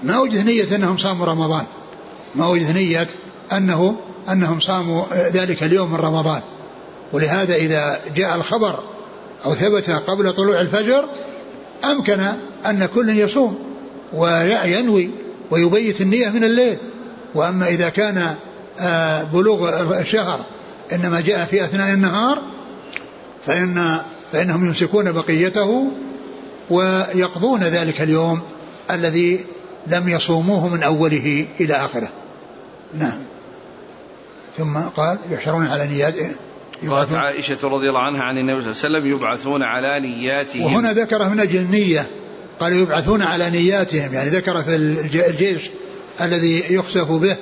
ما وجدت نية أنهم صاموا رمضان. ما وجدت نية أنه أنهم صاموا ذلك اليوم من رمضان. ولهذا إذا جاء الخبر أو ثبت قبل طلوع الفجر أمكن أن كل يصوم وينوي ويبيت النية من الليل. وأما إذا كان آه، بلوغ الشهر إنما جاء في أثناء النهار فإن فإنهم يمسكون بقيته ويقضون ذلك اليوم الذي لم يصوموه من أوله إلى آخره. نعم. ثم قال يحشرون على نيات قالت عائشة رضي الله عنها عن النبي صلى الله عليه وسلم يبعثون على نياتهم. وهنا ذكر من أجل النية قال يبعثون على نياتهم يعني ذكر في الجيش الذي يخسف به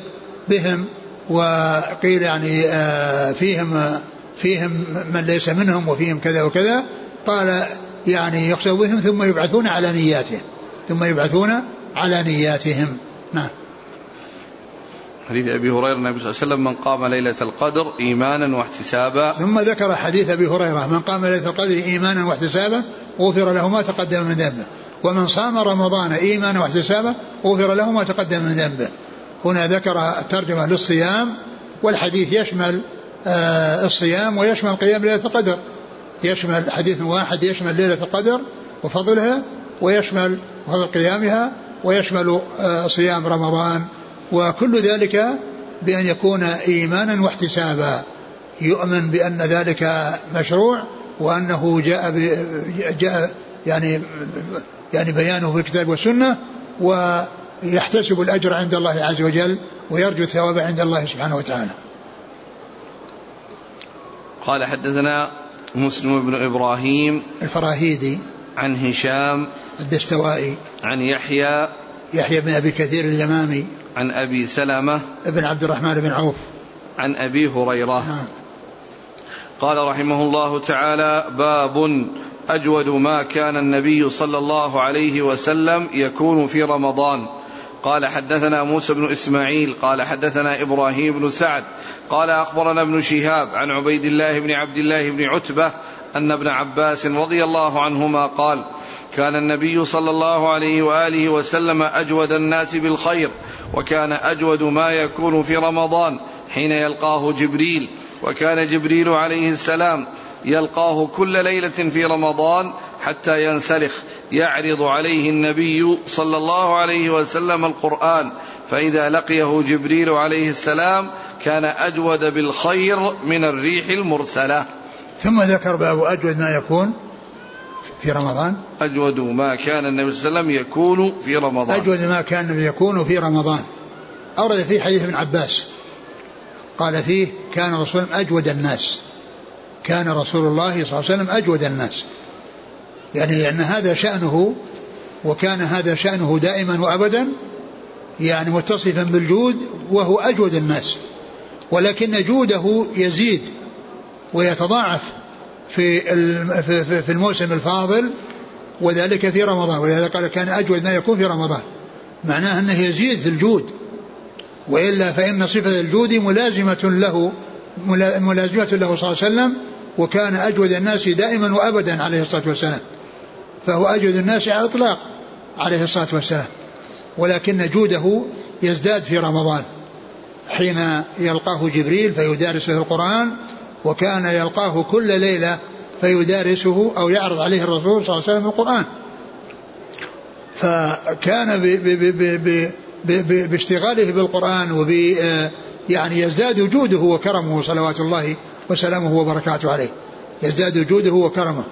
بهم وقيل يعني آه، فيهم فيهم من ليس منهم وفيهم كذا وكذا قال يعني يخسف بهم ثم يبعثون على نياتهم ثم يبعثون على نياتهم. نعم. حديث أبي هريرة النبي صلى الله عليه وسلم من قام ليلة القدر إيمانا واحتسابا. ثم ذكر حديث أبي هريرة من قام ليلة القدر إيمانا واحتسابا غفر له ما تقدم من ذنبه. ومن صام رمضان إيمانا واحتسابا غفر له ما تقدم من ذنبه. هنا ذكر الترجمه للصيام والحديث يشمل آه الصيام ويشمل قيام ليلة القدر. يشمل حديث واحد يشمل ليلة القدر وفضلها ويشمل فضل قيامها ويشمل آه صيام رمضان. وكل ذلك بأن يكون إيمانا واحتسابا. يؤمن بأن ذلك مشروع وأنه جاء جاء يعني يعني بيانه في الكتاب والسنة ويحتسب الأجر عند الله عز وجل ويرجو الثواب عند الله سبحانه وتعالى. قال حدثنا مسلم بن إبراهيم الفراهيدي عن هشام الدستوائي عن يحيى يحيى بن أبي كثير اليمامي عن أبي سلمة بن عبد الرحمن بن عوف. عن أبي هريرة. نعم. قال رحمه الله تعالى باب أجود ما كان النبي صلى الله عليه وسلم يكون في رمضان. قال حدثنا موسى بن إسماعيل قال حدثنا إبراهيم بن سعد قال أخبرنا ابن شهاب عن عبيد الله بن عبد الله بن عتبة أن ابن عباس رضي الله عنهما قال كان النبي صلى الله عليه وآله وسلم أجود الناس بالخير وكان أجود ما يكون في رمضان حين يلقاه جبريل وكان جبريل عليه السلام يلقاه كل ليلة في رمضان حتى ينسلخ. يعرض عليه النبي صلى الله عليه وسلم القرآن. فإذا لقيه جبريل عليه السلام كان أجود بالخير من الريح المرسلة. ثم ذكر باب أجود ما يكون في رمضان. أجود ما كان النبي صلى الله عليه وسلم يكون في رمضان. أجود ما كان يكون في رمضان. أورد فيه حديث ابن عباس. قال فيه كان رسول أجود الناس. كان رسول الله صلى الله عليه وسلم أجود الناس. يعني أن هذا شأنه وكان هذا شأنه دائما وأبدا يعني متصفا بالجود وهو أجود الناس. ولكن جوده يزيد ويتضاعف في في الموسم الفاضل وذلك في رمضان. ولهذا قال كان أجود ما يكون في رمضان. معناه أنه يزيد في الجود. وإلا فإن صفة الجود ملازمة له ملازمة له صلى الله عليه وسلم وكان أجود الناس دائما وأبدا عليه الصلاة والسلام. فهو أجود الناس على الإطلاق عليه الصلاة والسلام. ولكن جوده يزداد في رمضان. حين يلقاه جبريل فيدارسه القرآن وكان يلقاه كل ليلة فيدارسه أو يعرض عليه الرسول صلى الله عليه وسلم القرآن. فكان باشتغاله بالقرآن وب يعني يزداد جوده وكرمه صلوات الله وسلامه وبركاته عليه. يزداد جوده وكرمه.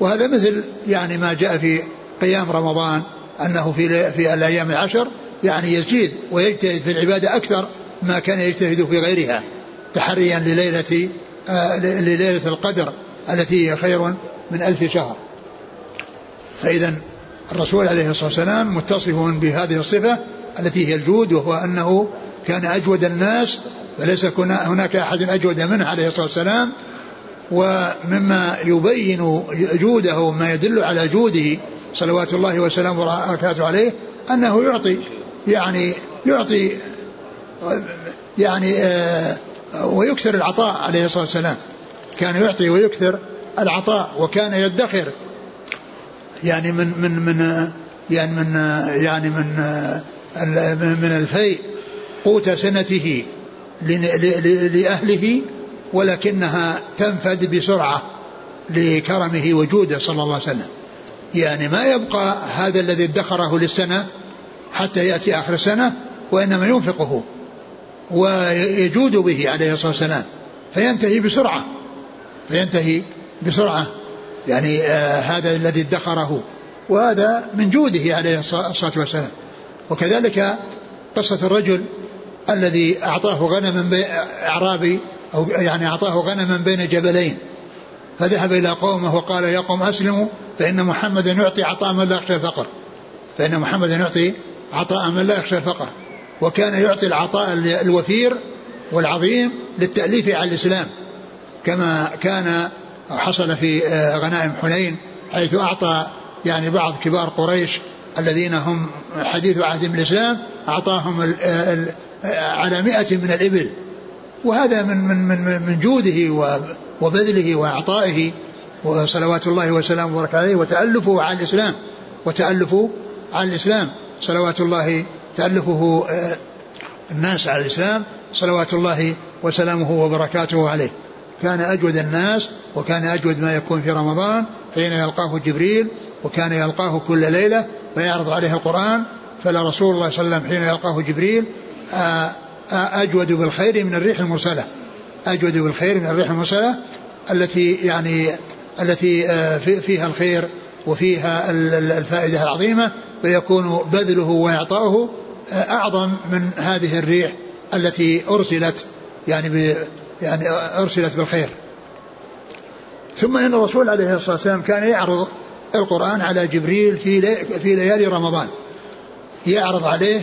وهذا مثل يعني ما جاء في قيام رمضان أنه في في الأيام العشر يعني يزيد ويجتهد في العبادة أكثر ما كان يجتهد في غيرها. تحريا لليلة آه، لليلة القدر التي هي خير من ألف شهر. فإذا الرسول عليه الصلاة والسلام متصف بهذه الصفة التي هي الجود وهو أنه كان أجود الناس فليس هناك أحد أجود منه عليه الصلاة والسلام ومما يبين جوده وما يدل على جوده صلوات الله وسلامه وبركاته عليه أنه يعطي يعني يعطي يعني آه ويكثر العطاء عليه الصلاة والسلام. كان يعطي ويكثر العطاء وكان يدخر. يعني من من من يعني من يعني من من الفيء قوت سنته. لأهله ولكنها تنفد بسرعة لكرمه وجوده صلى الله عليه وسلم. يعني ما يبقى هذا الذي ادخره للسنة حتى يأتي آخر السنة وإنما ينفقه ويجود به عليه الصلاة والسلام. فينتهي بسرعة فينتهي بسرعة. يعني آه هذا الذي ادخره وهذا من جوده عليه الصلاة والسلام. وكذلك قصة الرجل الذي أعطاه غنما أعرابي أو يعني أعطاه غنما بين جبلين. فذهب إلى قومه وقال يا قوم أسلموا فإن محمدا يعطي عطاء من لا يخشى الفقر. فإن محمدا يعطي عطاء من لا يخشى الفقر. وكان يعطي العطاء الوفير والعظيم للتأليف على الإسلام. كما كان حصل في آه، غنائم حنين حيث أعطى يعني بعض كبار قريش الذين هم حديث عهد بالإسلام أعطاهم على مئة من الإبل. وهذا من من من من جوده وبذله وإعطائه. وصلوات الله وسلامه وبركاته عليه. وتألفه على الإسلام. وتألفه على الإسلام. صلوات الله تألفه آه، الناس على الإسلام. صلوات الله وسلامه وبركاته عليه. كان أجود الناس وكان أجود ما يكون في رمضان حين يلقاه جبريل وكان يلقاه كل ليلة فيعرض عليه القرآن. فلرسول الله صلى الله عليه وسلم حين يلقاه جبريل أجود بالخير من الريح المرسلة. أجود بالخير من الريح المرسلة التي يعني التي آه، فيها الخير وفيها الفائدة العظيمة فيكون بذله وإعطاؤه أعظم من هذه الريح التي أرسلت يعني يعني أرسلت بالخير. ثم إن الرسول عليه الصلاة والسلام كان يعرض القرآن على جبريل في في ليالي رمضان. يعرض عليه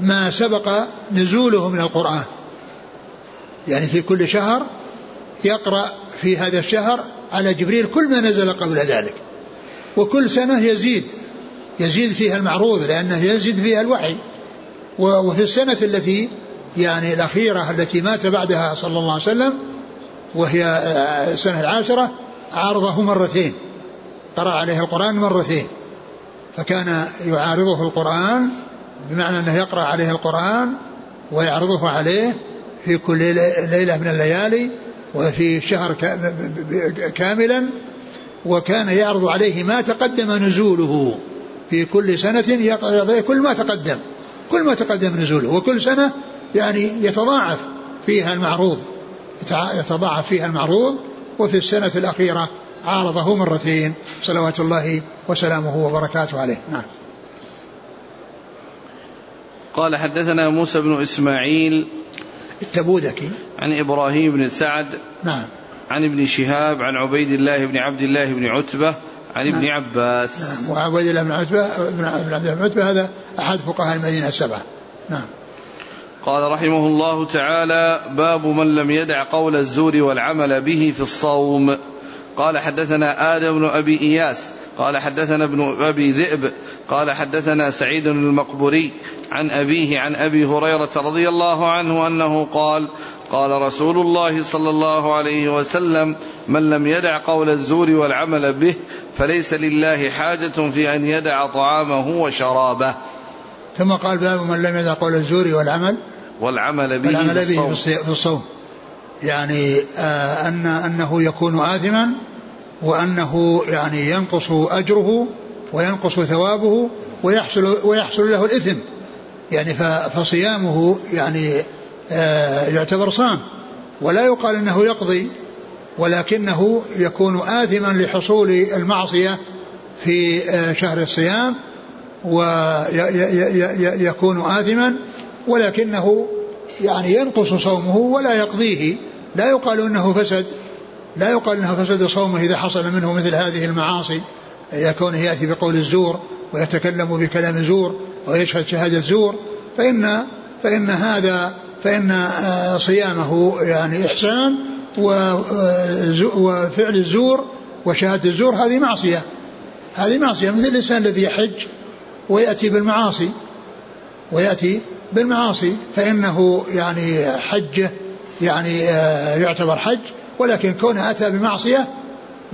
ما سبق نزوله من القرآن. يعني في كل شهر يقرأ في هذا الشهر على جبريل كل ما نزل قبل ذلك. وكل سنة يزيد يزيد فيها المعروض لأنه يزيد فيها الوحي. وفي السنة التي يعني الأخيرة التي مات بعدها صلى الله عليه وسلم وهي السنة العاشرة عارضه مرتين. قرأ عليه القرآن مرتين. فكان يعارضه القرآن بمعنى أنه يقرأ عليه القرآن ويعرضه عليه في كل ليلة من الليالي وفي شهر كاملا وكان يعرض عليه ما تقدم نزوله. في كل سنة يقرأ كل ما تقدم كل ما تقدم نزوله وكل سنة يعني يتضاعف فيها المعروض يتضاعف فيها المعروض وفي السنة الأخيرة عارضه مرتين صلوات الله وسلامه وبركاته عليه. نعم. قال حدثنا موسى بن إسماعيل التبوذكي. عن إبراهيم بن سعد نعم. عن ابن شهاب عن عبيد الله بن عبد الله بن عتبة عن ابن نعم. عباس. نعم. وعبيد الله بن عتبة بن عبد الله بن عتبة هذا أحد فقهاء المدينة السبعة. نعم. قال رحمه الله تعالى باب من لم يدع قول الزور والعمل به في الصوم. قال حدثنا آدم بن أبي إياس قال حدثنا ابن أبي ذئب قال حدثنا سعيد المقبري عن أبيه عن أبي هريرة رضي الله عنه أنه قال قال رسول الله صلى الله عليه وسلم من لم يدع قول الزور والعمل به فليس لله حاجة في أن يدع طعامه وشرابه. ثم قال باب من لم يدع قول الزور والعمل والعمل به, والعمل به في الصوم. يعني آه أن أنه يكون آثما وأنه يعني ينقص أجره وينقص ثوابه ويحصل ويحصل له الإثم. يعني فصيامه يعني آه يعتبر صام. ولا يقال إنه يقضي ولكنه يكون آثما لحصول المعصية في آه شهر الصيام ويكون آثما ولكنه يعني ينقص صومه ولا يقضيه. لا يقال إنه فسد لا يقال إنه فسد صومه إذا حصل منه مثل هذه المعاصي كونه يأتي بقول الزور. ويتكلم بكلام زور ويشهد شهادة زور فان فإن هذا فإن آه، صيامه يعني إحسان وفعل الزور وشهادة الزور هذه معصية. هذه معصية مثل الإنسان الذي يحج ويأتي بالمعاصي ويأتي بالمعاصي فإنه يعني حجه يعني آه، يعتبر حج ولكن كونه أتى بمعصية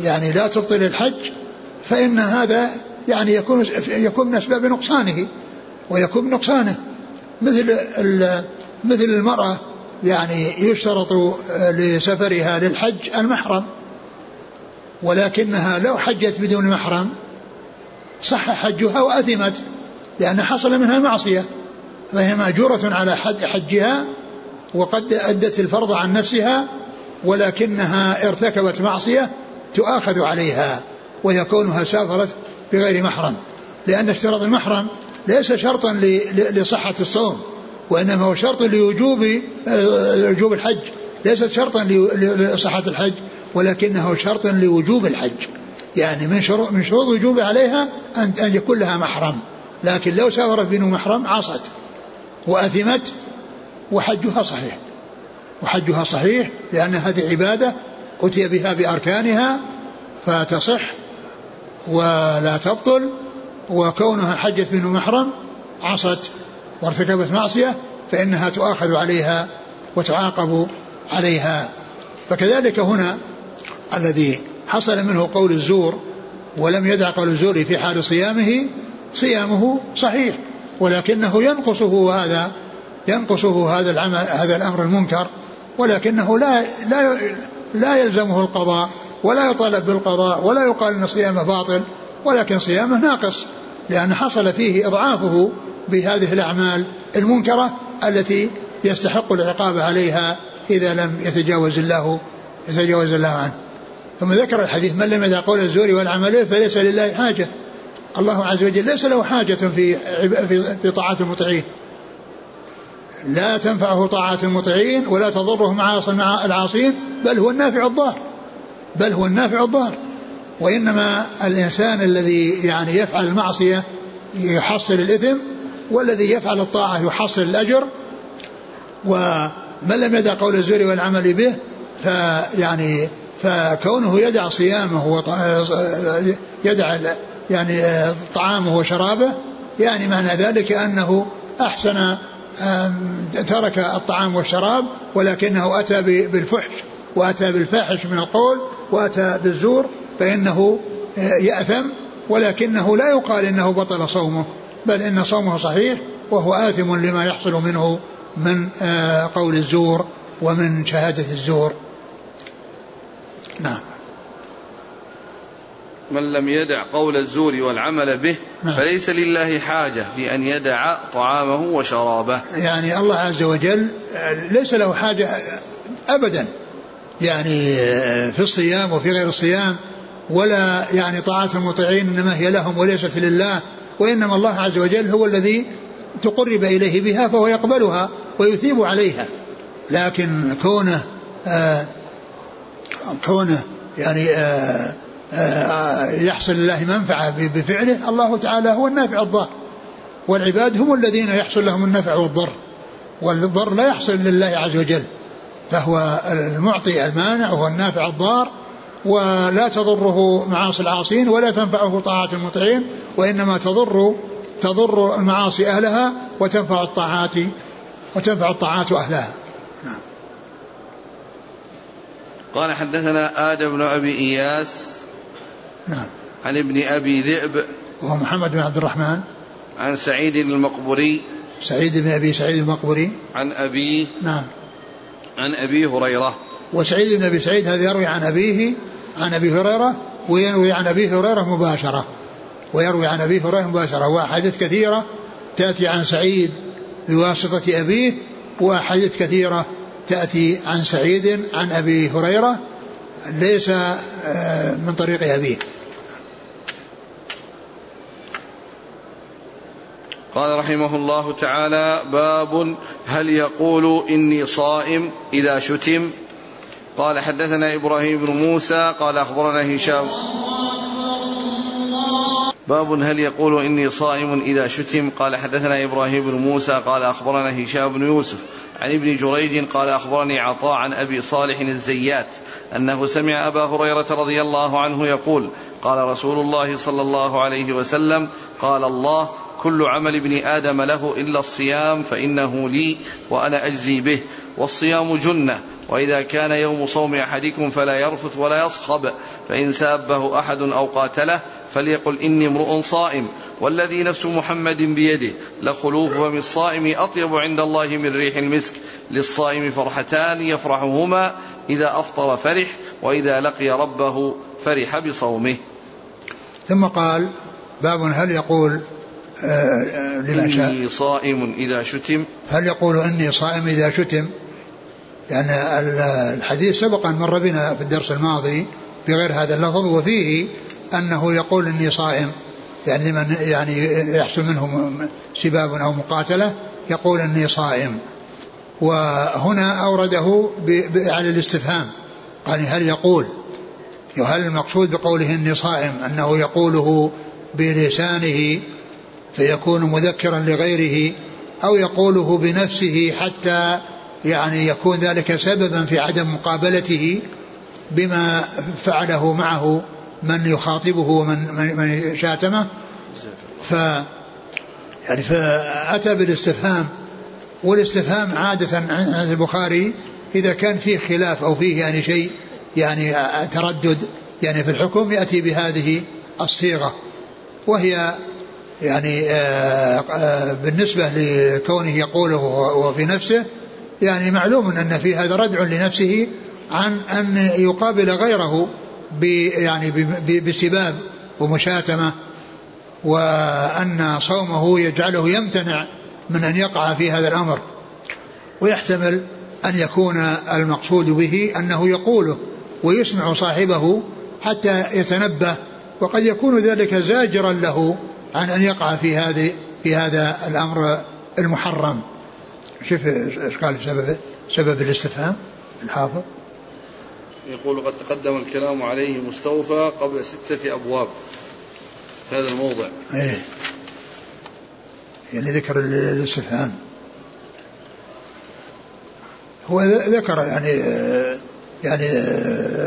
يعني لا تبطل الحج فإن هذا يعني يكون يكون من أسباب نقصانه ويكون نقصانه مثل مثل المرأة يعني يشترط لسفرها للحج المحرم ولكنها لو حجت بدون محرم صح حجها وأثمت لأن حصل منها معصية فهي مأجورة على حد حجها وقد أدت الفرض عن نفسها ولكنها ارتكبت معصية تؤاخذ عليها ويكونها سافرت بغير محرم لأن اشتراط المحرم ليس شرطا لصحة الصوم وإنما هو شرط لوجوب آه، وجوب الحج ليست شرطا لصحة الحج ولكنه شرط لوجوب الحج. يعني من شروط من شروط وجوب عليها أن أن يكون لها محرم لكن لو سافرت بدون محرم عصت وأثمت وحجها صحيح. وحجها صحيح لأن هذه عبادة أتي بها بأركانها فتصح ولا تبطل وكونها حجت بدون محرم عصت وارتكبت معصية فإنها تؤاخذ عليها وتعاقب عليها. فكذلك هنا الذي حصل منه قول الزور ولم يدع قول الزور في حال صيامه صيامه صحيح ولكنه ينقصه هذا ينقصه هذا العمل هذا الأمر المنكر ولكنه لا لا لا يلزمه القضاء. ولا يطالب بالقضاء ولا يقال إن صيامه باطل ولكن صيامه ناقص لأن حصل فيه إضعافه بهذه الأعمال المنكرة التي يستحق العقاب عليها إذا لم يتجاوز الله يتجاوز الله عنه. ثم ذكر الحديث من لم يدع قول الزور والعمل فليس لله حاجة. الله عز وجل ليس له حاجة في في, طاعات المطيعين لا تنفعه طاعات المطيعين ولا تضره مع العاصين بل هو النافع الضار. بل هو النافع الضار. وإنما الإنسان الذي يعني يفعل المعصية يحصل الإثم والذي يفعل الطاعة يحصل الأجر. ومن لم يدع قول الزور والعمل به فيعني فكونه يدع صيامه يدع يعني طعامه وشرابه يعني معنى ذلك أنه أحسن ترك الطعام والشراب ولكنه أتى بالفحش وأتى بالفاحش من القول وأتى بالزور فإنه آه، يأثم ولكنه لا يقال إنه بطل صومه بل إن صومه صحيح وهو آثم لما يحصل منه من آه، قول الزور ومن شهادة الزور. نعم. من لم يدع قول الزور والعمل به نعم. فليس لله حاجة في أن يدع طعامه وشرابه. يعني الله عز وجل ليس له حاجة أبدا. يعني في الصيام وفي غير الصيام ولا يعني طاعة المطيعين إنما هي لهم وليست لله وإنما الله عز وجل هو الذي تقرب إليه بها فهو يقبلها ويثيب عليها. لكن كونه آه كونه يعني آه آه، يحصل لله منفعة بفعله الله تعالى هو النافع الضار. والعباد هم الذين يحصل لهم النفع والضر. والضر لا يحصل لله عز وجل. فهو المعطي المانع وهو النافع الضار ولا تضره معاصي العاصين ولا تنفعه طاعات المطيعين وإنما تضر تضر المعاصي أهلها وتنفع الطاعات وتنفع الطاعات أهلها. نعم. قال حدثنا آدم بن أبي إياس نعم. عن ابن أبي ذئب وهو محمد بن عبد الرحمن. عن سعيد المقبري سعيد بن أبي سعيد المقبري عن أبيه نعم. عن أبي هريرة. وسعيد بن أبي سعيد هذا يروي عن أبيه عن أبي هريرة ويروي عن أبي هريرة مباشرة. ويروي عن أبي هريرة مباشرة. وأحاديث كثيرة تأتي عن سعيد بواسطة أبيه وأحاديث كثيرة تأتي عن سعيد عن أبي هريرة ليس آه، من طريق أبيه. قال رحمه الله تعالى باب هل يقول إني صائم إذا شتم؟ قال حدثنا إبراهيم بن موسى قال أخبرنا هشام. باب هل يقول إني صائم إذا شتم؟ قال حدثنا إبراهيم بن موسى قال أخبرنا هشام بن يوسف. عن ابن جريج قال أخبرني عطاء عن أبي صالح الزيات أنه سمع أبا هريرة رضي الله عنه يقول قال رسول الله صلى الله عليه وسلم قال الله كل عمل ابن آدم له إلا الصيام فإنه لي وأنا أجزي به. والصيام جنة وإذا كان يوم صوم أحدكم فلا يرفث ولا يصخب فإن سابه أحد أو قاتله فليقل إني امرؤ صائم. والذي نفس محمد بيده لخلوف فم الصائم أطيب عند الله من ريح المسك. للصائم فرحتان يفرحهما إذا أفطر فرح وإذا لقي ربه فرح بصومه. ثم قال باب هل يقول آه لمن شاء. إني صائم إذا شتم. هل يقول إني صائم إذا شتم؟ يعني الحديث سبق أن مر بنا في الدرس الماضي بغير هذا اللفظ وفيه أنه يقول إني صائم. يعني لمن يعني يحصل منه سباب أو مقاتلة يقول إني صائم. وهنا أورده على الاستفهام. قال هل يقول؟ هل المقصود بقوله إني صائم أنه يقوله بلسانه فيكون مذكرا لغيره أو يقوله بنفسه حتى يعني يكون ذلك سببا في عدم مقابلته بما فعله معه من يخاطبه ومن من شاتمه. ف يعني فأتى بالاستفهام والاستفهام عادة عند البخاري إذا كان فيه خلاف أو فيه يعني شيء يعني تردد يعني في الحكم يأتي بهذه الصيغة وهي يعني آه، آه، بالنسبة لكونه يقوله وفي نفسه يعني معلوم أن في هذا ردع لنفسه عن أن يقابل غيره يعني بسباب ومشاتمة وأن صومه يجعله يمتنع من أن يقع في هذا الأمر. ويحتمل أن يكون المقصود به أنه يقوله ويسمع صاحبه حتى يتنبه وقد يكون ذلك زاجرا له عن أن يقع في هذه في هذا الأمر المحرم. شوف إيش قال سبب سبب الاستفهام الحافظ. يقول قد تقدم الكلام عليه مستوفى قبل ستة أبواب. في هذا الموضع. إيه. يعني ذكر الاستفهام. هو ذكر يعني يعني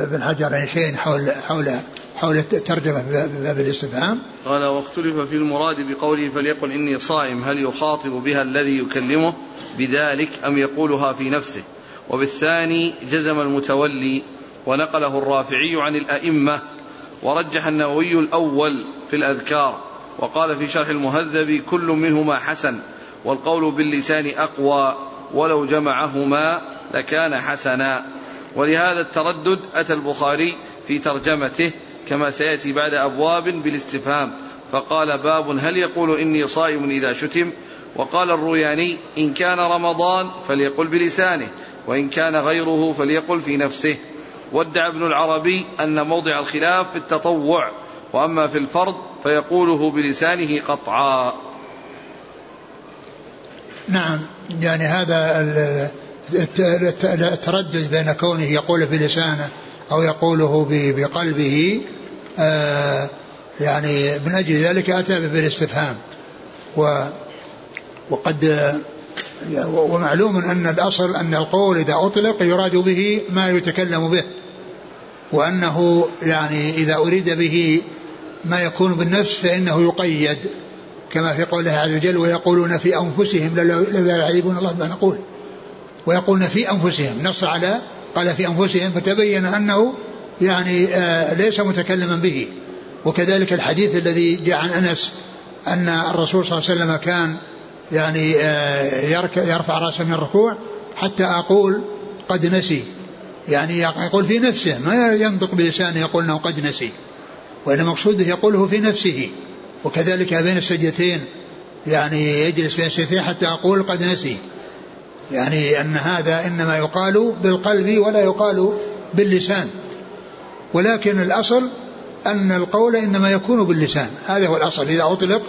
ابن حجر يعني شيء حول حول حول الترجمة باب الاستفهام. قال واختلف في المراد بقوله فليقل إني صائم هل يخاطب بها الذي يكلمه؟ بذلك أم يقولها في نفسه. وبالثاني جزم المتولي ونقله الرافعي عن الأئمة ورجح النووي الأول في الأذكار وقال في شرح المهذب كل منهما حسن والقول باللسان أقوى ولو جمعهما لكان حسنا. ولهذا التردد أتى البخاري في ترجمته كما سيأتي بعد أبواب بالاستفهام. فقال باب هل يقول إني صائم إذا شتم؟ وقال الروياني إن كان رمضان فليقل بلسانه وإن كان غيره فليقل في نفسه. وادعى ابن العربي أن موضع الخلاف في التطوع وأما في الفرض فيقوله بلسانه قطعا. نعم يعني هذا التردد بين كونه يقوله بلسانه أو يقوله بقلبه آه، يعني من أجل ذلك أتى بالاستفهام. و وقد ومعلوم أن الأصل أن القول إذا أطلق يراد به ما يتكلم به وأنه يعني إذا أريد به ما يكون بالنفس فإنه يقيد كما في قوله عز وجل ويقولون في أنفسهم لا يعيبون الله بما نقول. ويقولون في أنفسهم نص على قال في أنفسهم فتبين أنه يعني آه ليس متكلما به. وكذلك الحديث الذي جاء عن أنس أن الرسول صلى الله عليه وسلم كان يعني آه يرفع رأسه من الركوع حتى أقول قد نسي. يعني يقول في نفسه ما ينطق بلسانه يقول إنه قد نسي. وإنما مقصوده يقوله في نفسه. وكذلك بين السجدتين يعني يجلس بين السجدتين حتى أقول قد نسي. يعني أن هذا إنما يقال بالقلب ولا يقال باللسان. ولكن الأصل أن القول إنما يكون باللسان. هذا هو الأصل. إذا أطلق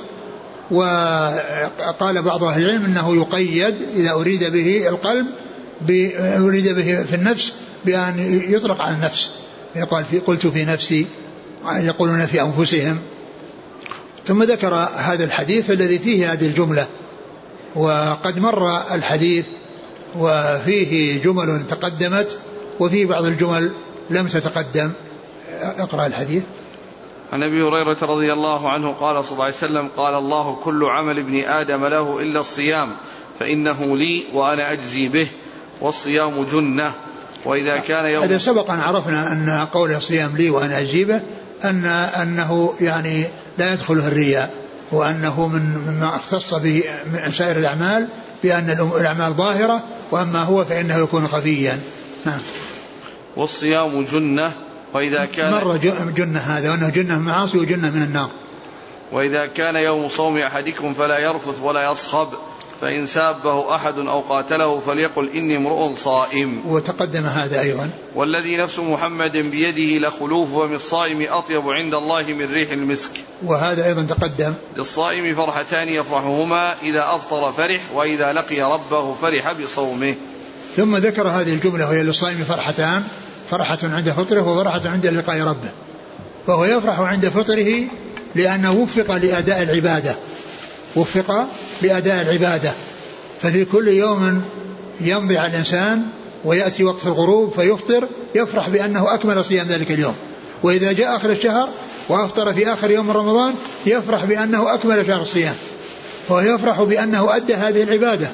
وقال بعض أهل العلم أنه يقيد إذا أريد به القلب أريد به في النفس بأن يطلق على النفس. يقال في قلت في نفسي يقولون في أنفسهم. ثم ذكر هذا الحديث الذي فيه هذه الجملة. وقد مر الحديث وفيه جمل تقدمت وفيه بعض الجمل لم تتقدم. اقرأ الحديث. عن أبي هريرة رضي الله عنه قال صلى الله عليه وسلم قال الله كل عمل ابن آدم له إلا الصيام فإنه لي وأنا أجزي به والصيام جنة. وإذا كان يوم هذا سبق أن عرفنا أن قول الصيام لي وأنا أجزي به أن أنه يعني لا يدخله الرياء وأنه من مما اختص به من سائر الأعمال بأن الأعمال ظاهرة وأما هو فإنه يكون خفيا. نعم والصيام جنة وإذا كان مر جنة هذا وأنه جنة من المعاصي وجنة من النار. وإذا كان يوم صوم أحدكم فلا يرفث ولا يصخب. فإن سابه أحد أو قاتله فليقل إني امرؤ صائم. وتقدم هذا أيضا. والذي نفس محمد بيده لخلوف ومن الصائم أطيب عند الله من ريح المسك. وهذا أيضا تقدم. للصائم فرحتان يفرحهما إذا أفطر فرح وإذا لقي ربه فرح بصومه. ثم ذكر هذه الجملة وهي للصائم فرحتان. فرحة عند فطره وفرحة عند لقاء ربه. فهو يفرح عند فطره لأنه وفق لأداء العبادة. وفق لأداء العبادة. ففي كل يوم يمضي على الإنسان ويأتي وقت الغروب فيفطر يفرح بأنه أكمل صيام ذلك اليوم. وإذا جاء آخر الشهر وأفطر في آخر يوم رمضان يفرح بأنه أكمل شهر الصيام. فهو يفرح بأنه أدى هذه العبادة.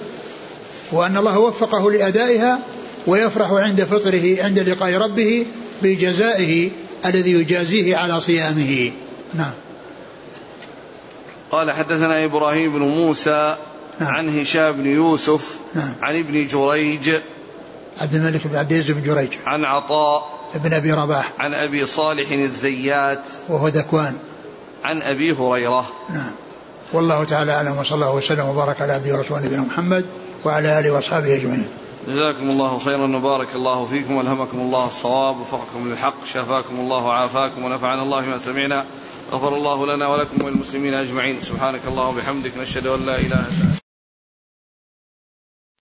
وأن الله وفقه لأدائها ويفرح عند فطره عند لقاء ربه بجزائه الذي يجازيه على صيامه. نعم. قال حدثنا إبراهيم بن موسى نعم. عن هشام بن يوسف نعم. عن ابن جريج عبد الملك بن عبد العزيز بن جريج. عن عطاء ابن أبي رباح. عن أبي صالح الزيات وهو ذكوان. عن أبي هريرة. نعم. والله تعالى أعلم وصلى الله وسلم وبارك على عبده ورسوله نبينا محمد وعلى آله وأصحابه أجمعين. جزاكم الله خيرا وبارك الله فيكم والهمكم الله الصواب وفقكم للحق شفاكم الله وعافاكم ونفعنا الله بما سمعنا. غفر الله لنا ولكم وللمسلمين أجمعين. سبحانك الله وبحمدك نشهد أن لا إله إلا أنت.